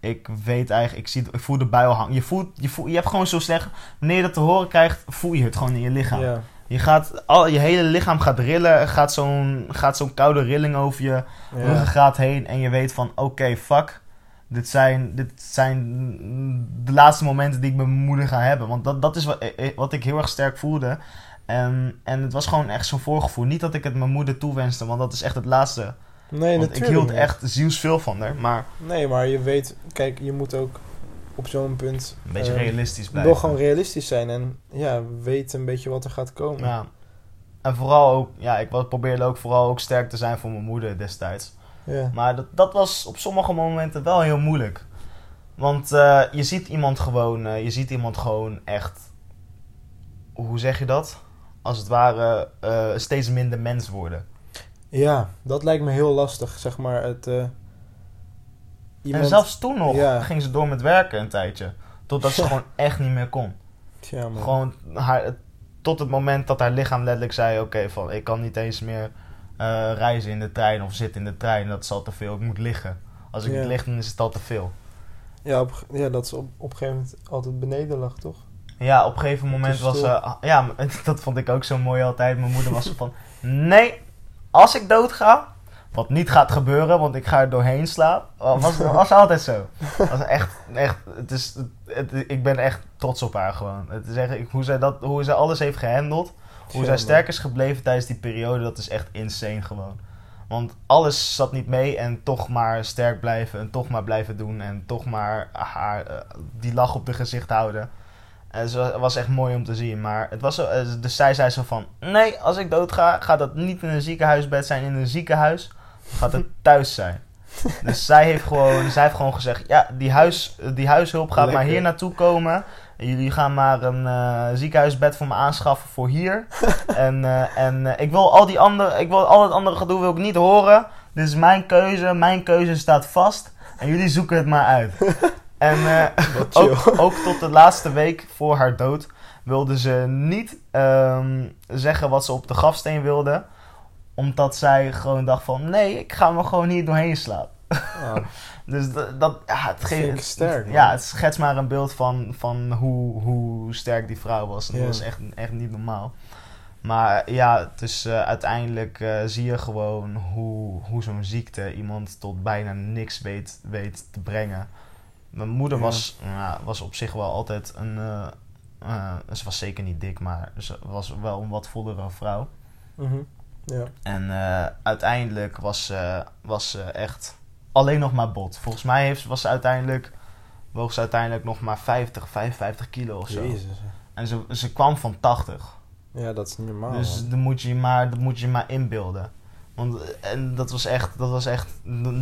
Ik weet eigenlijk, ik, zie, ik voel de bui al hangen. Je, voelt, je, voelt, je hebt gewoon zo slecht, wanneer je dat te horen krijgt, voel je het gewoon in je lichaam. Je, gaat, al, je hele lichaam gaat rillen, gaat zo'n, gaat zo'n koude rilling over je ruggengraat heen. En je weet van, oké, fuck. Dit zijn, dit zijn de laatste momenten die ik met mijn moeder ga hebben. Want dat, dat is wat, eh, wat ik heel erg sterk voelde. En, en het was gewoon echt zo'n voorgevoel. Niet dat ik het mijn moeder toewenste, want dat is echt het laatste. Nee, want ik natuurlijk hield niet. echt zielsveel van haar. Maar Nee, maar je weet, kijk, je moet ook op zo'n punt een beetje eh, realistisch blijven. nog gewoon realistisch zijn en ja, weten een beetje wat er gaat komen. Ja. En vooral ook, ja, ik was- probeerde ook vooral ook sterk te zijn voor mijn moeder destijds. Ja. Maar dat, dat was op sommige momenten wel heel moeilijk. Want eh, je ziet iemand gewoon, eh, je ziet iemand gewoon echt, hoe zeg je dat? Als het ware eh, steeds minder mens worden. ja, dat lijkt me heel lastig, zeg maar. Het, iemand, En zelfs toen nog Ja. ging ze door met werken een tijdje. Totdat ze gewoon echt niet meer kon. Ja, man. Gewoon haar, tot het moment dat haar lichaam letterlijk zei: Oké, van ik kan niet eens meer eh, reizen in de trein of zitten in de trein. Dat is al te veel. Ik moet liggen. Als ik Ja. niet lig, dan is het al te veel. Ja, op, ja, dat ze op, op een gegeven moment altijd beneden lag, toch? Ja, op een gegeven moment was ze. ja, maar dat vond ik ook zo mooi altijd. Mijn moeder was van: Nee, als ik dood ga. Wat niet gaat gebeuren, want ik ga er doorheen slaan. Was, was altijd zo. Was echt, echt, het is, het, ik ben echt trots op haar gewoon. Het is echt, hoe, zij dat, hoe zij alles heeft gehandeld. Hoe zij sterk is gebleven tijdens die periode, dat is echt insane gewoon. Want alles zat niet mee en toch maar sterk blijven en toch maar blijven doen en toch maar haar, eh, die lach op de gezicht houden. En het was echt mooi om te zien. Maar het was zo, eh, dus zij zei zo van: Nee, als ik dood ga, gaat dat niet in een ziekenhuisbed zijn in een ziekenhuis. Gaat het thuis zijn. Dus zij heeft gewoon, zij heeft gewoon gezegd: Ja, die, huis, die huishulp gaat maar hier naartoe komen. Jullie gaan maar een eh, ziekenhuisbed voor me aanschaffen voor hier. en eh, en eh, ik wil al die andere, ik wil al het andere gedoe wil ik niet horen. Dit is mijn keuze. Mijn keuze staat vast. En jullie zoeken het maar uit. en ook, ook tot de laatste week voor haar dood wilde ze niet ehm, zeggen wat ze op de grafsteen wilde. Omdat zij gewoon dacht van... Nee, ik ga me gewoon hier doorheen slaan. Ah, Dus dat, dat ja, het geeft... sterk. Ja, het schetst maar een beeld van, van hoe, hoe sterk die vrouw was. En dat was echt, echt niet normaal. Maar ja, dus eh, uiteindelijk eh, zie je gewoon hoe, hoe zo'n ziekte iemand tot bijna niks weet, weet te brengen. Mijn moeder was, ja, was op zich wel altijd een... eh, ze was zeker niet dik, maar ze was wel een wat vollere vrouw. mhm. Ja. En uiteindelijk was, was ze echt alleen nog maar bot. Volgens mij heeft, was ze uiteindelijk, woog ze uiteindelijk nog maar 50, 55 kilo of zo. Jezus. En ze, ze kwam van 80. Ja, dat is niet normaal. dus man. dat moet, je maar, dat moet je maar inbeelden. Want, eh, en dat was echt, dat was echt,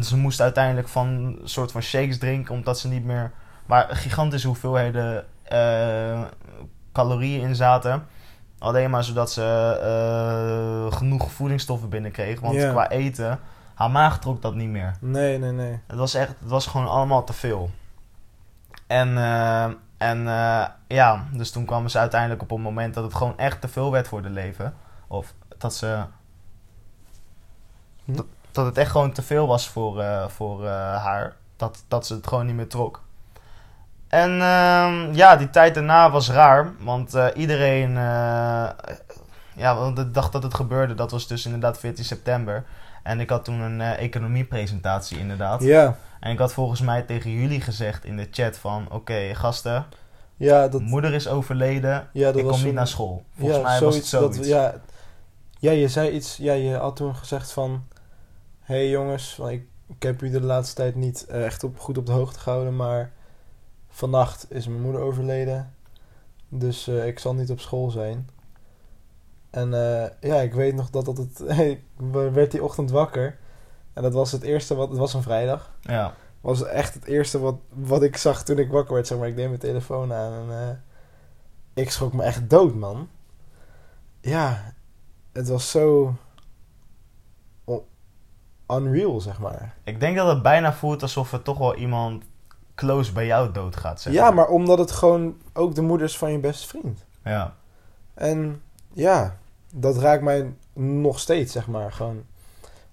ze moest uiteindelijk van een soort van shakes drinken, omdat ze niet meer, waar gigantische hoeveelheden eh, calorieën in zaten. Alleen maar zodat ze eh, genoeg voedingsstoffen binnenkreeg. Want qua eten, haar maag trok dat niet meer. Nee, nee, nee. Het was echt, het was gewoon allemaal te veel. En, eh, en eh, ja, dus toen kwamen ze uiteindelijk op een moment dat het gewoon echt te veel werd voor de leven. Of dat ze. Hm? Dat, dat het echt gewoon te veel was voor, eh, voor haar. Dat, dat ze het gewoon niet meer trok. En ehm, ja, die tijd daarna was raar. Want iedereen. ja, want de dag dat het gebeurde, dat was dus inderdaad 14 september. En ik had toen een eh, economiepresentatie inderdaad. Ja, En ik had volgens mij tegen jullie gezegd in de chat van... Oké, gasten, ja, dat, moeder is overleden. ja, dat ik was kom niet naar school. Volgens ja, mij was het zoiets. Dat, ja, ja, je zei iets. Ja, je had toen gezegd van... Hé hey jongens, ik, ik heb u de laatste tijd niet eh, echt op, goed op de hoogte gehouden, maar... Vannacht is mijn moeder overleden. Dus eh, ik zal niet op school zijn. En eh, ja, ik weet nog dat dat het... ik werd die ochtend wakker. En dat was het eerste wat... Het was een vrijdag. Ja, was echt het eerste wat, wat ik zag toen ik wakker werd. Zeg maar, ik deed mijn telefoon aan en eh, ik schrok me echt dood, man. Ja, het was zo unreal, zeg maar. ik denk dat het bijna voelt alsof er toch wel iemand close bij jou doodgaat. Zeg Ja, maar omdat het gewoon ook de moeder is van je beste vriend. Ja. En ja, dat raakt mij nog steeds, zeg maar. Gewoon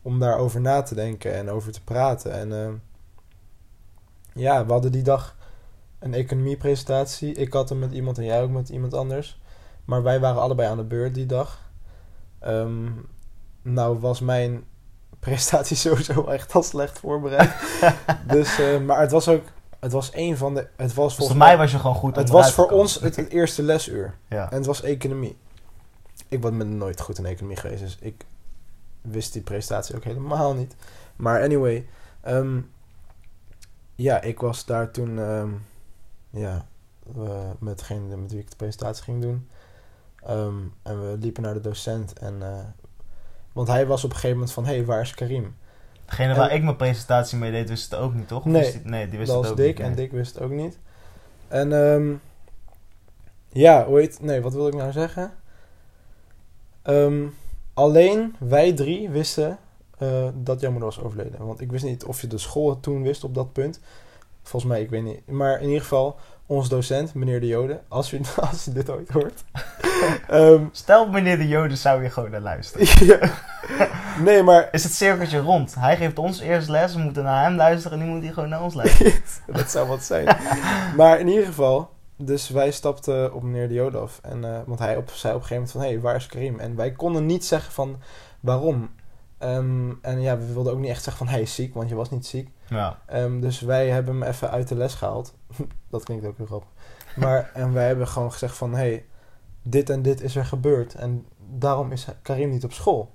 om daarover na te denken en over te praten. En eh, ja, we hadden die dag een economiepresentatie. Ik had hem met iemand en jij ook met iemand anders. Maar wij waren allebei aan de beurt die dag. Ehm, nou was mijn presentatie sowieso echt al slecht voorbereid. dus, eh, maar het was ook... Het was een van de... Het was Dus volgens mij was je gewoon goed het was voor ons het, het eerste lesuur. Ja. En het was economie. Ik ben nooit goed in economie geweest, dus ik wist die presentatie ook helemaal niet. Maar anyway, ehm, ja, ik was daar toen, ehm, ja, met degene met wie ik de presentatie ging doen. Ehm, en we liepen naar de docent en, eh, want hij was op een gegeven moment van, hé, hey, waar is Karim? Degene En- waar ik mijn presentatie mee deed, wist het ook niet, toch? Nee, die, nee die wist dat het was ook Dick niet. en. Dick wist het ook niet. En ja, hoe heet... Nee, wat wil ik nou zeggen? Ehm, alleen wij drie wisten eh, dat moeder was overleden. Want ik wist niet of je de school het toen wist op dat punt. Volgens mij, ik weet niet. Maar in ieder geval, ons docent, meneer De Jode, als je, als dit ooit hoort. Ehm, Stel, meneer de Joden zou je gewoon naar luisteren. ja. Nee, maar Is het cirkeltje rond? Hij geeft ons eerst les, we moeten naar hem luisteren en nu moet hij gewoon naar ons luisteren. dat zou wat zijn. maar in ieder geval, dus wij stapten op meneer af. En, eh, want hij op, zei op een gegeven moment van, hé, hey, waar is Karim? En wij konden niet zeggen van, waarom? Ehm, en ja, we wilden ook niet echt zeggen van, hij is ziek, want je was niet ziek. Ja. Ehm, dus wij hebben hem even uit de les gehaald. dat klinkt ook heel grappig. Maar, en wij hebben gewoon gezegd van, hé, hey, dit en dit is er gebeurd. En daarom is Karim niet op school.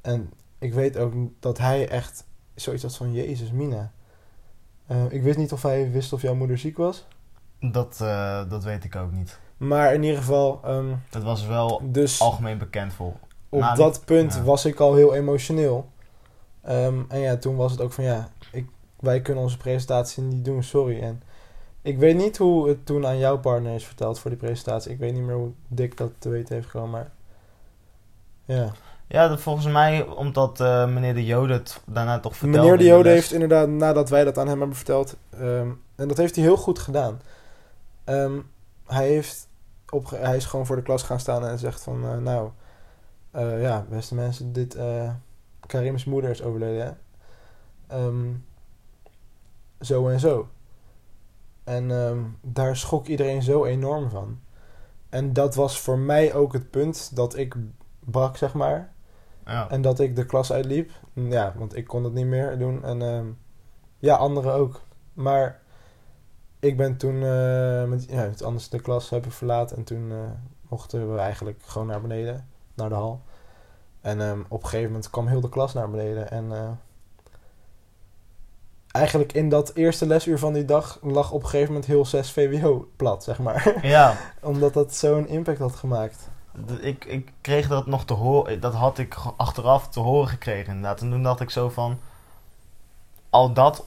En ik weet ook dat hij echt zoiets had van, jezus, Mina. Eh, ik weet niet of hij wist of jouw moeder ziek was. Dat, eh, dat weet ik ook niet. Maar in ieder geval, ehm, Dat was wel dus algemeen bekend voor. op Nou, dat punt ja. was ik al heel emotioneel. Ehm, en ja, toen was het ook van ja, ik, wij kunnen onze presentatie niet doen, sorry. En ik weet niet hoe het toen aan jouw partner is verteld voor die presentatie. Ik weet niet meer hoe Dick dat te weten heeft gekomen, maar ja. Ja, dat volgens mij omdat eh, meneer de Joden het daarna toch vertelde. Meneer de Jode heeft inderdaad, nadat wij dat aan hem hebben verteld, ehm, en dat heeft hij heel goed gedaan. Ehm, hij, heeft op, hij is gewoon voor de klas gaan staan en zegt van, eh, nou, eh, ja, beste mensen, dit, eh Karim's moeder is overleden, hè? Ehm, zo en zo. En ehm, daar schrok iedereen zo enorm van. En dat was voor mij ook het punt dat ik brak, zeg maar. Ja. En dat ik de klas uitliep. Ja, want ik kon het niet meer doen. En ja, anderen ook. Maar ik ben toen eh, met ja, met anders de klas hebben verlaten. En toen eh, mochten we eigenlijk gewoon naar beneden. Naar de hal. En ehm, op een gegeven moment kwam heel de klas naar beneden. En eh, eigenlijk in dat eerste lesuur van die dag lag op een gegeven moment heel 6 VWO plat, zeg maar. ja, Omdat dat zo'n impact had gemaakt. ik, ik kreeg dat nog te horen. Dat had ik achteraf te horen gekregen inderdaad. En toen dacht ik zo van... Al dat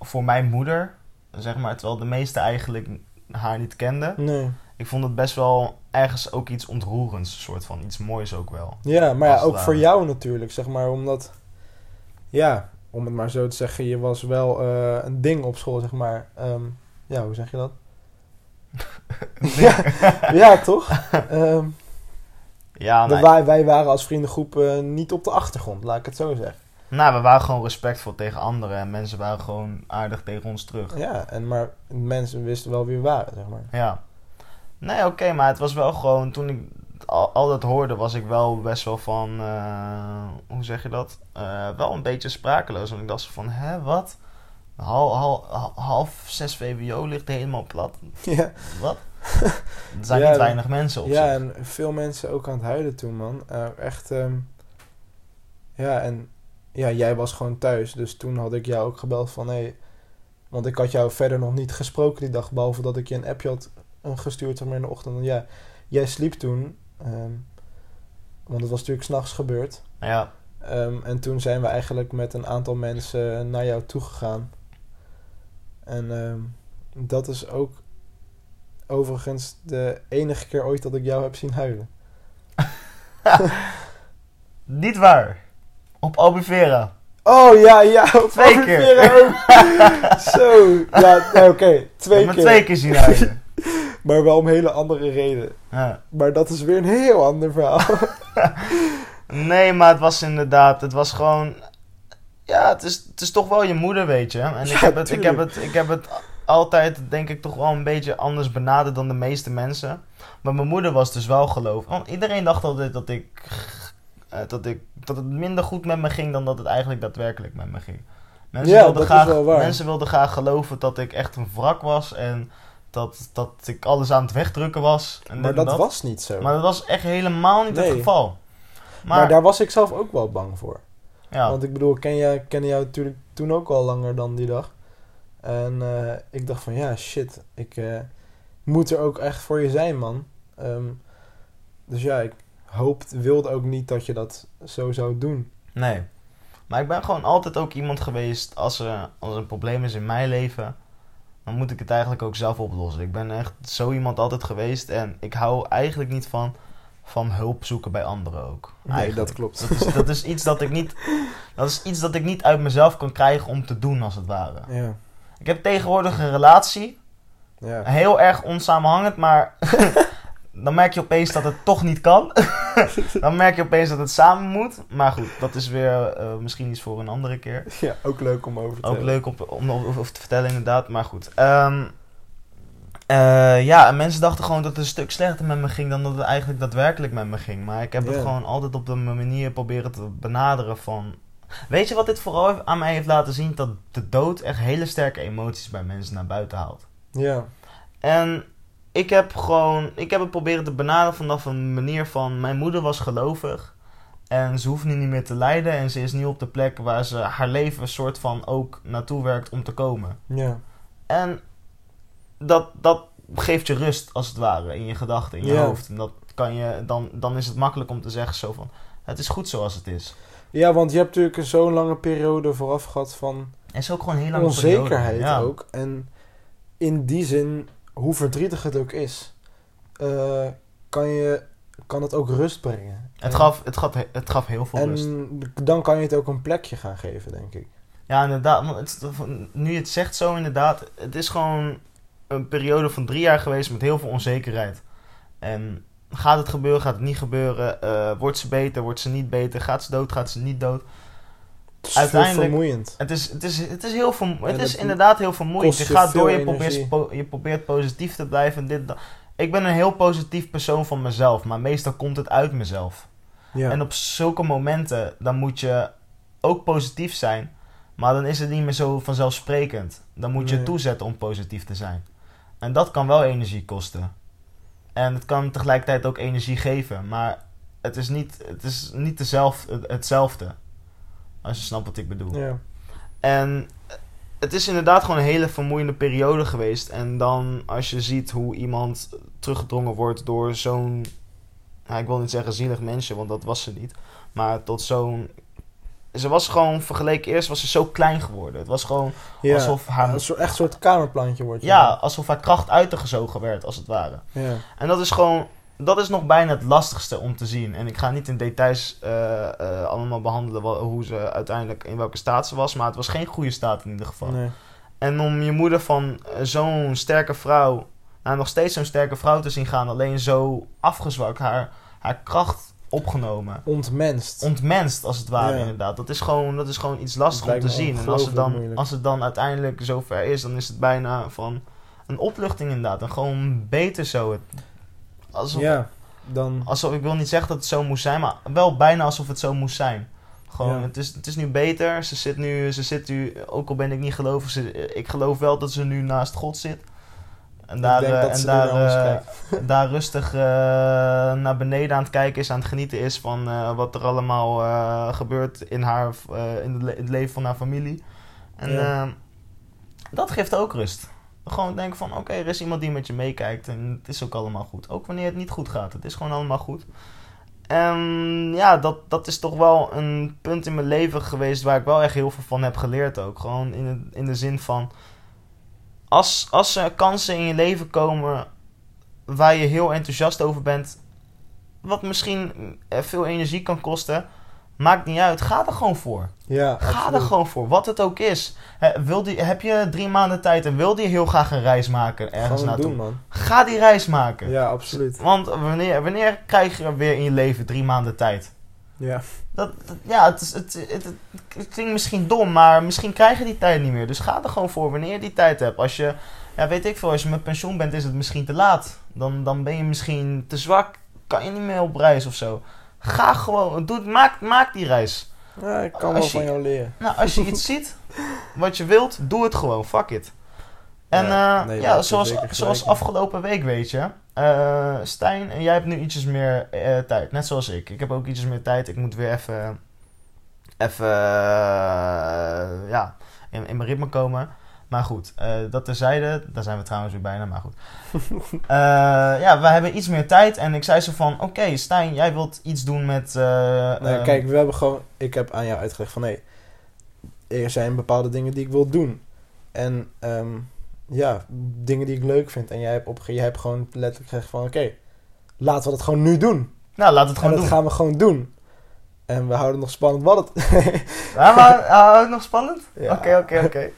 voor mijn moeder, zeg maar, terwijl de meesten eigenlijk haar niet kenden. Nee. Ik vond het best wel ergens ook iets ontroerends, soort van iets moois ook wel. Ja, maar ja, ook voor jou natuurlijk, zeg maar, omdat... Ja, om het maar zo te zeggen, je was wel eh, een ding op school, zeg maar. Ehm, ja, hoe zeg je dat? ja, ja, toch? Ehm, Ja, nee. wij, wij waren als vriendengroep eh, niet op de achtergrond, laat ik het zo zeggen. Nou, we waren gewoon respectvol tegen anderen en mensen waren gewoon aardig tegen ons terug. Ja, en maar mensen wisten wel wie we waren, zeg maar. Ja. Nee, oké, maar het was wel gewoon, toen ik al, al dat hoorde, was ik wel best wel van, eh, hoe zeg je dat? Eh, wel een beetje sprakeloos. Want ik dacht van, hè, wat? Hal, hal, hal- half 6 VWO ligt helemaal plat. ja, Wat? Er zijn Ja, niet weinig mensen op ja zich. en veel mensen ook aan het huilen toen, man. Eh, echt, ehm, ja, en ja, jij was gewoon thuis. Dus toen had ik jou ook gebeld van, hé... Hey, want ik had jou verder nog niet gesproken die dag, behalve dat ik je een appje had eh, gestuurd zeg maar, in de ochtend. En ja, jij sliep toen, ehm, want het was natuurlijk s'nachts gebeurd. Ja, Ehm, en toen zijn we eigenlijk met een aantal mensen naar jou toegegaan. En ehm, dat is ook overigens de enige keer ooit dat ik jou heb zien huilen. niet waar. Op Albufera. Oh ja, ja. Op Twee keer. Ook. Zo. Ja, oké. Twee keer. twee keer zien. Maar wel om hele andere reden. Ja. Maar dat is weer een heel ander verhaal. Nee, maar het was inderdaad, het was gewoon, ja, het is, het is toch wel je moeder, weet je. En ik, heb het, ik, heb het, ik heb het altijd, denk ik, toch wel een beetje anders benaderd dan de meeste mensen. Maar mijn moeder was dus wel geloof. Want iedereen dacht altijd dat ik, eh, dat ik, dat het minder goed met me ging dan dat het eigenlijk daadwerkelijk met me ging. Mensen, Ja, wilden, dat graag, mensen wilden graag geloven dat ik echt een wrak was en dat, dat ik alles aan het wegdrukken was. En Maar en dat was niet zo. Maar dat was echt helemaal niet het geval. Maar, Maar, daar was ik zelf ook wel bang voor. ja. Want ik bedoel, ik ken kende jou natuurlijk toen ook al langer dan die dag. En eh, ik dacht van, ja, shit. Ik eh, moet er ook echt voor je zijn, man. Ehm, dus ja, ik hoopte, wilde ook niet dat je dat zo zou doen. Nee. Maar ik ben gewoon altijd ook iemand geweest, als er, als er een probleem is in mijn leven, dan moet ik het eigenlijk ook zelf oplossen. Ik ben echt zo iemand altijd geweest en ik hou eigenlijk niet van, van hulp zoeken bij anderen ook. Nee, dat klopt. Dat is, dat is iets dat ik niet, dat is iets dat ik niet uit mezelf kan krijgen om te doen, als het ware. Ja, Ik heb tegenwoordig een relatie, ja. heel erg onsamenhangend, maar dan merk je opeens dat het toch niet kan. dan merk je opeens dat het samen moet. Maar goed, dat is weer eh, misschien iets voor een andere keer. ja, ook leuk om over te Ook leuk om, om over te vertellen, inderdaad. Maar goed. Ehm, eh, ja, en mensen dachten gewoon dat het een stuk slechter met me ging dan dat het eigenlijk daadwerkelijk met me ging. Maar ik heb het gewoon altijd op de manier proberen te benaderen van... Weet je wat dit vooral aan mij heeft laten zien? Dat de dood echt hele sterke emoties bij mensen naar buiten haalt. Ja, En ik heb gewoon, ik heb het proberen te benaderen vanaf een manier van, mijn moeder was gelovig. En ze hoeft nu niet meer te lijden en ze is nu op de plek waar ze haar leven soort van ook naartoe werkt om te komen. ja. En dat, dat geeft je rust als het ware in je gedachten, in je Ja. hoofd. En dat kan je, dan, dan is het makkelijk om te zeggen zo van, het is goed zoals het is. Ja, want je hebt natuurlijk zo'n lange periode vooraf gehad van En het is ook gewoon heel lange onzekerheid periode. Ja. ook. En in die zin, hoe verdrietig het ook is, eh, kan, je, kan het ook rust brengen. Het En- gaf, het, gaf, het gaf heel veel rust. En dan kan je het ook een plekje gaan geven, denk ik. Ja, inderdaad. Want het, nu je het zegt zo inderdaad. Het is gewoon een periode van drie jaar geweest met heel veel onzekerheid. En gaat het gebeuren, gaat het niet gebeuren? Eh, wordt ze beter, wordt ze niet beter? Gaat ze dood, gaat ze niet dood? Het is veel Uiteindelijk- vermoeiend. Het is, het is, het is, heel, vermo- het is inderdaad heel vermoeiend. Je gaat door, je probeert, energie. je probeert positief te blijven. Dit, dat. Ik ben een heel positief persoon van mezelf, maar meestal komt het uit mezelf. Ja. En op zulke momenten, dan moet je ook positief zijn. Maar dan is het niet meer zo vanzelfsprekend. Dan moet je Nee. toezetten om positief te zijn. En dat kan wel energie kosten. En het kan tegelijkertijd ook energie geven. Maar het is niet, het is niet dezelfde, hetzelfde. Als je snapt wat ik bedoel. ja. En het is inderdaad gewoon een hele vermoeiende periode geweest. En dan als je ziet hoe iemand teruggedrongen wordt door zo'n... Nou, ik wil niet zeggen zielig mensje, want dat was ze niet. Maar tot zo'n... Ze was gewoon, vergeleken eerst was ze zo klein geworden. Het was gewoon ja. alsof haar... Een soort, echt een soort kamerplantje wordt. Ja, alsof haar kracht uitgezogen werd, als het ware. ja. En dat is gewoon, dat is nog bijna het lastigste om te zien. En ik ga niet in details eh, eh, allemaal behandelen hoe ze uiteindelijk in welke staat ze was, maar het was geen goede staat in ieder geval. Nee. En om je moeder van eh, zo'n sterke vrouw, nou nog steeds zo'n sterke vrouw te zien gaan, alleen zo afgezwakt, haar, haar kracht opgenomen. Ontmenst. Ontmenst als het ware Ja. inderdaad. Dat is gewoon, dat is gewoon iets lastig om te zien. En als het, dan, moeilijk. als het dan uiteindelijk zover is, dan is het bijna van een opluchting inderdaad. En gewoon beter zo. Het, alsof, ja, dan... alsof, ik wil niet zeggen dat het zo moest zijn, maar wel bijna alsof het zo moest zijn. Gewoon, Ja. het, is, het is nu beter. Ze zit nu, ze zit nu, ook al ben ik niet gelovig, ze, ik geloof wel dat ze nu naast God zit. En daar, eh, en daar, eh, daar rustig eh, naar beneden aan het kijken is, aan het genieten is van wat er allemaal gebeurt in, haar, in, het le- het leven van haar familie. En Ja. eh, dat geeft ook rust. Gewoon denken van, oké, er is iemand die met je meekijkt en het is ook allemaal goed. Ook wanneer het niet goed gaat, het is gewoon allemaal goed. En ja, dat, dat is toch wel een punt in mijn leven geweest waar ik wel echt heel veel van heb geleerd ook. Gewoon in, het- in de zin van, als, als er kansen in je leven komen waar je heel enthousiast over bent, wat misschien eh, veel energie kan kosten, Maakt niet uit. Ga er gewoon voor. Ja, Ga er gewoon voor. Wat het ook is. Wil die, heb je drie maanden tijd en wil je heel graag een reis maken ergens naartoe? doen, man. Ga die reis maken. Ja, absoluut. Want wanneer, wanneer krijg je weer in je leven drie maanden tijd? Ja. Dat, dat- ja, het, is, het, het, het- het klinkt misschien dom, maar misschien krijg je die tijd niet meer. Dus ga er gewoon voor wanneer je die tijd hebt. Als je, ja, weet ik veel, als je met pensioen bent, is het misschien te laat. Dan, dan ben je misschien te zwak, kan je niet meer op reis of zo. Ga gewoon, doe, maak, maak die reis. ja, ik kan wel je- van jou leren. Nou, als je iets ziet wat je wilt, doe het gewoon. Fuck it. En Ja, nee, ja zoals, zoals afgelopen week, weet je. eh, Stijn, en jij hebt nu ietsjes meer eh, tijd. Net zoals ik. Ik heb ook ietsjes meer tijd. Ik moet weer even... Even... eh, ja, in, in mijn ritme komen. Maar goed, eh, dat terzijde. Daar zijn we trouwens weer bijna, maar goed. Eh, ja, we hebben iets meer tijd. En ik zei zo van... Oké, Stijn, jij wilt iets doen met... eh, Nee, eh, kijk, we hebben gewoon... Ik heb aan jou uitgelegd van... Hé, er zijn bepaalde dingen die ik wil doen. En ehm, ja, dingen die ik leuk vind. En jij hebt, opge jij hebt gewoon letterlijk gezegd van... Oké, laten we dat gewoon nu doen. Nou, laat het En gewoon dat doen. gaan we gewoon doen. En we houden nog spannend wat het... Ja, maar hou het nog spannend? Oké, oké, oké.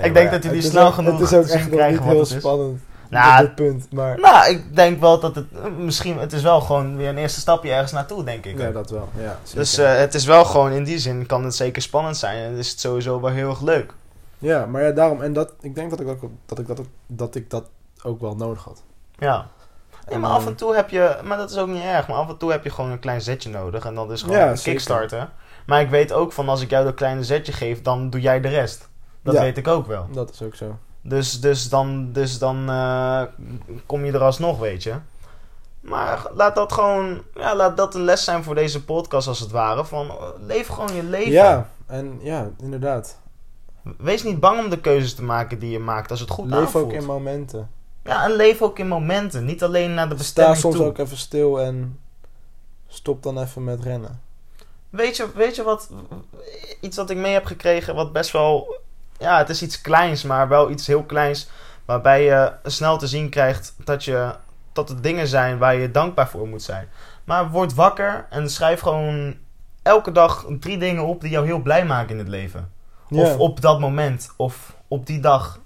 Nee, denk dat het is snel genoeg Het is ook echt krijgen heel spannend. Nou, op dit punt. Maar Nou, ik denk wel dat het eh, misschien, het is wel gewoon weer een eerste stapje ergens naartoe, denk ik. ja, dat wel. Ja, dus eh, het is wel gewoon in die zin, kan het zeker spannend zijn en is het sowieso wel heel erg leuk. Ja, maar ja, daarom. En dat, ik denk dat ik, ook, dat, ik dat, ook, dat ik dat ook wel nodig had. Ja. Ja, maar af en toe heb je, maar dat is ook niet erg, maar af en toe heb je gewoon een klein zetje nodig en dat is gewoon Ja, een kickstarter. Maar ik weet ook van als ik jou dat kleine zetje geef, dan doe jij de rest. Dat Ja. weet ik ook wel. Dat is ook zo. Dus, dus dan, dus dan eh, kom je er alsnog, weet je. Maar laat dat gewoon, ja, laat dat een les zijn voor deze podcast als het ware. Van, eh, leef gewoon je leven. Ja, en ja, inderdaad. Wees niet bang om de keuzes te maken die je maakt als het goed Leef aanvoelt. ook in momenten. Ja, en leef ook in momenten. Niet alleen naar de Sta bestemming soms toe. ook even stil en stop dan even met rennen. Weet je, weet je wat, iets wat ik mee heb gekregen wat best wel, ja, het is iets kleins, maar wel iets heel kleins. Waarbij je snel te zien krijgt dat, je, dat het dingen zijn waar je dankbaar voor moet zijn. Maar word wakker en schrijf gewoon elke dag drie dingen op die jou heel blij maken in het leven. Of op dat moment, of op die dag.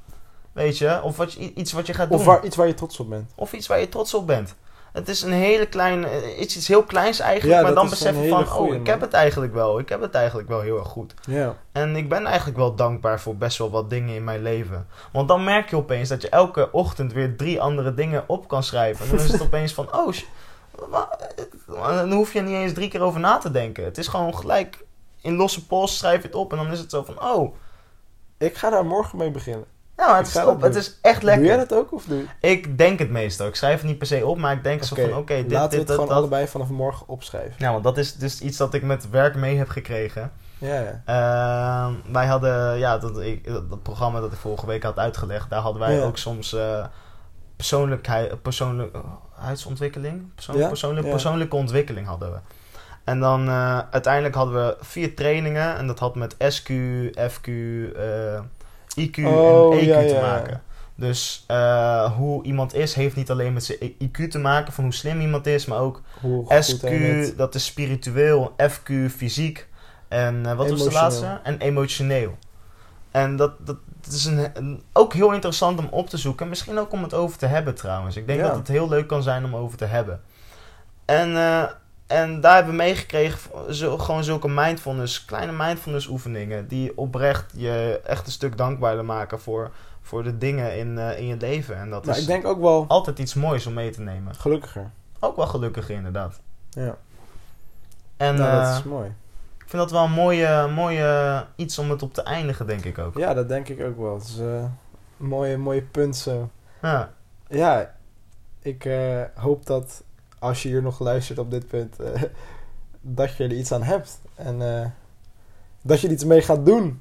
Weet je, of wat je, iets wat je gaat doen. Of waar, iets waar je trots op bent. Of iets waar je trots op bent. Het is een hele kleine, eh, iets, iets heel kleins eigenlijk, Ja, maar dan is besef een je van, goeie, oh, ik heb het eigenlijk wel. Ik heb het eigenlijk wel heel erg goed. Ja. En ik ben eigenlijk wel dankbaar voor best wel wat dingen in mijn leven. Want dan merk je opeens dat je elke ochtend weer drie andere dingen op kan schrijven. En dan is het opeens van, oh, wa- dan hoef je niet eens drie keer over na te denken. Het is gewoon gelijk in losse pols schrijf je het op en dan is het zo van, oh, Ik ga daar morgen mee beginnen. Ja, maar het is, top. het is echt lekker. Doe jij dat ook of doe je? Ik denk het meestal. Ik schrijf het niet per se op, maar ik denk zo Oké, van, oké, dit, laten we dit, het dat, gewoon dat. allebei vanaf morgen opschrijven. Ja, want dat is dus iets dat ik met werk mee heb gekregen. Ja, ja. Ehm, wij hadden, ja, dat, ik, dat programma dat ik vorige week had uitgelegd, daar hadden wij Ja. ook soms eh persoonlijkheid, persoonlijkheidsontwikkeling, persoon, Ja, persoonlijk, persoonlijke ontwikkeling hadden we. En dan eh, uiteindelijk hadden we vier trainingen en dat had met SQ, FQ, eh, IQ Oh, en EQ ja, te ja, maken. Dus eh, hoe iemand is, heeft niet alleen met zijn IQ te maken, van hoe slim iemand is, maar ook Hoe SQ, dat is spiritueel. FQ, fysiek. En eh, wat was de laatste? En emotioneel. En dat, dat is een, een- ook heel interessant om op te zoeken. Misschien ook om het over te hebben trouwens. Ik denk Ja. dat het heel leuk kan zijn om over te hebben. En, eh, en daar hebben we meegekregen zo, gewoon zulke mindfulness, kleine mindfulness oefeningen. Die oprecht je echt een stuk dankbaarder maken voor, voor de dingen in, eh, in je leven. En dat Maar is ik denk ook wel altijd iets moois om mee te nemen. gelukkiger. Ook wel gelukkiger inderdaad. Ja, En nou, eh, dat is mooi. ik vind dat wel een mooie, mooie iets om het op te eindigen, denk ik ook. Ja, dat denk ik ook wel. Het is eh, een mooie, mooie punt zo. Ja. Ja, ik eh, hoop dat als je hier nog luistert op dit punt, eh, dat je er iets aan hebt. En eh, dat je er iets mee gaat doen.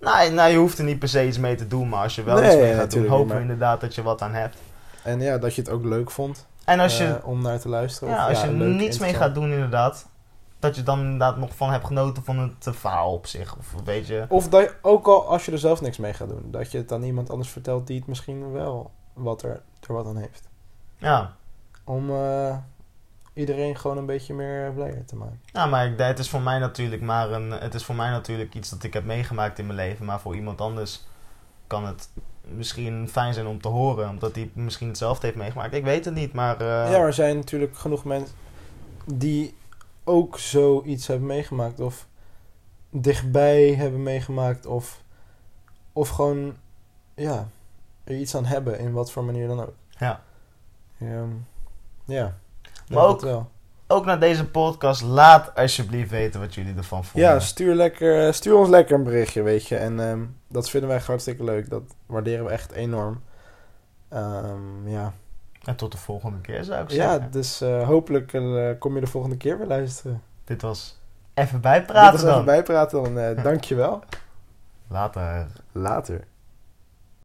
Nou, nou, je hoeft er niet per se iets mee te doen, maar als je wel Nee, iets mee gaat doen, hopen we inderdaad dat je wat aan hebt. En ja, dat je het ook leuk vond En als je, eh, om naar te luisteren. ja, Of, als je niets mee gaat doen, inderdaad, dat je dan inderdaad nog van hebt genoten van het verhaal op zich. Of weet je. Of dat je, ook al als je er zelf niks mee gaat doen, dat je het aan iemand anders vertelt die het misschien wel wat er, er wat aan heeft. Ja, Om, eh, iedereen gewoon een beetje meer blijer te maken. Ja, maar ik, het is voor mij natuurlijk maar een, het is voor mij natuurlijk iets dat ik heb meegemaakt in mijn leven. Maar voor iemand anders kan het misschien fijn zijn om te horen. Omdat hij misschien hetzelfde heeft meegemaakt. Ik weet het niet, maar... eh, Ja, maar er zijn natuurlijk genoeg mensen die ook zoiets hebben meegemaakt. Of dichtbij hebben meegemaakt. Of, of gewoon, ja, er iets aan hebben in wat voor manier dan ook. Ja. Ehm, ja. Maar ook- wel. Ook na deze podcast, laat alsjeblieft weten wat jullie ervan vonden. Ja, stuur, lekker, stuur ons lekker een berichtje, weet je. En ehm, dat vinden wij echt hartstikke leuk. Dat waarderen we echt enorm. Ehm, ja. En tot de volgende keer zou ik ja, zeggen. dus eh, hopelijk eh, kom je de volgende keer weer luisteren. Dit was even bijpraten Dit was dan. even bijpraten, dan eh dankjewel. Later. Later.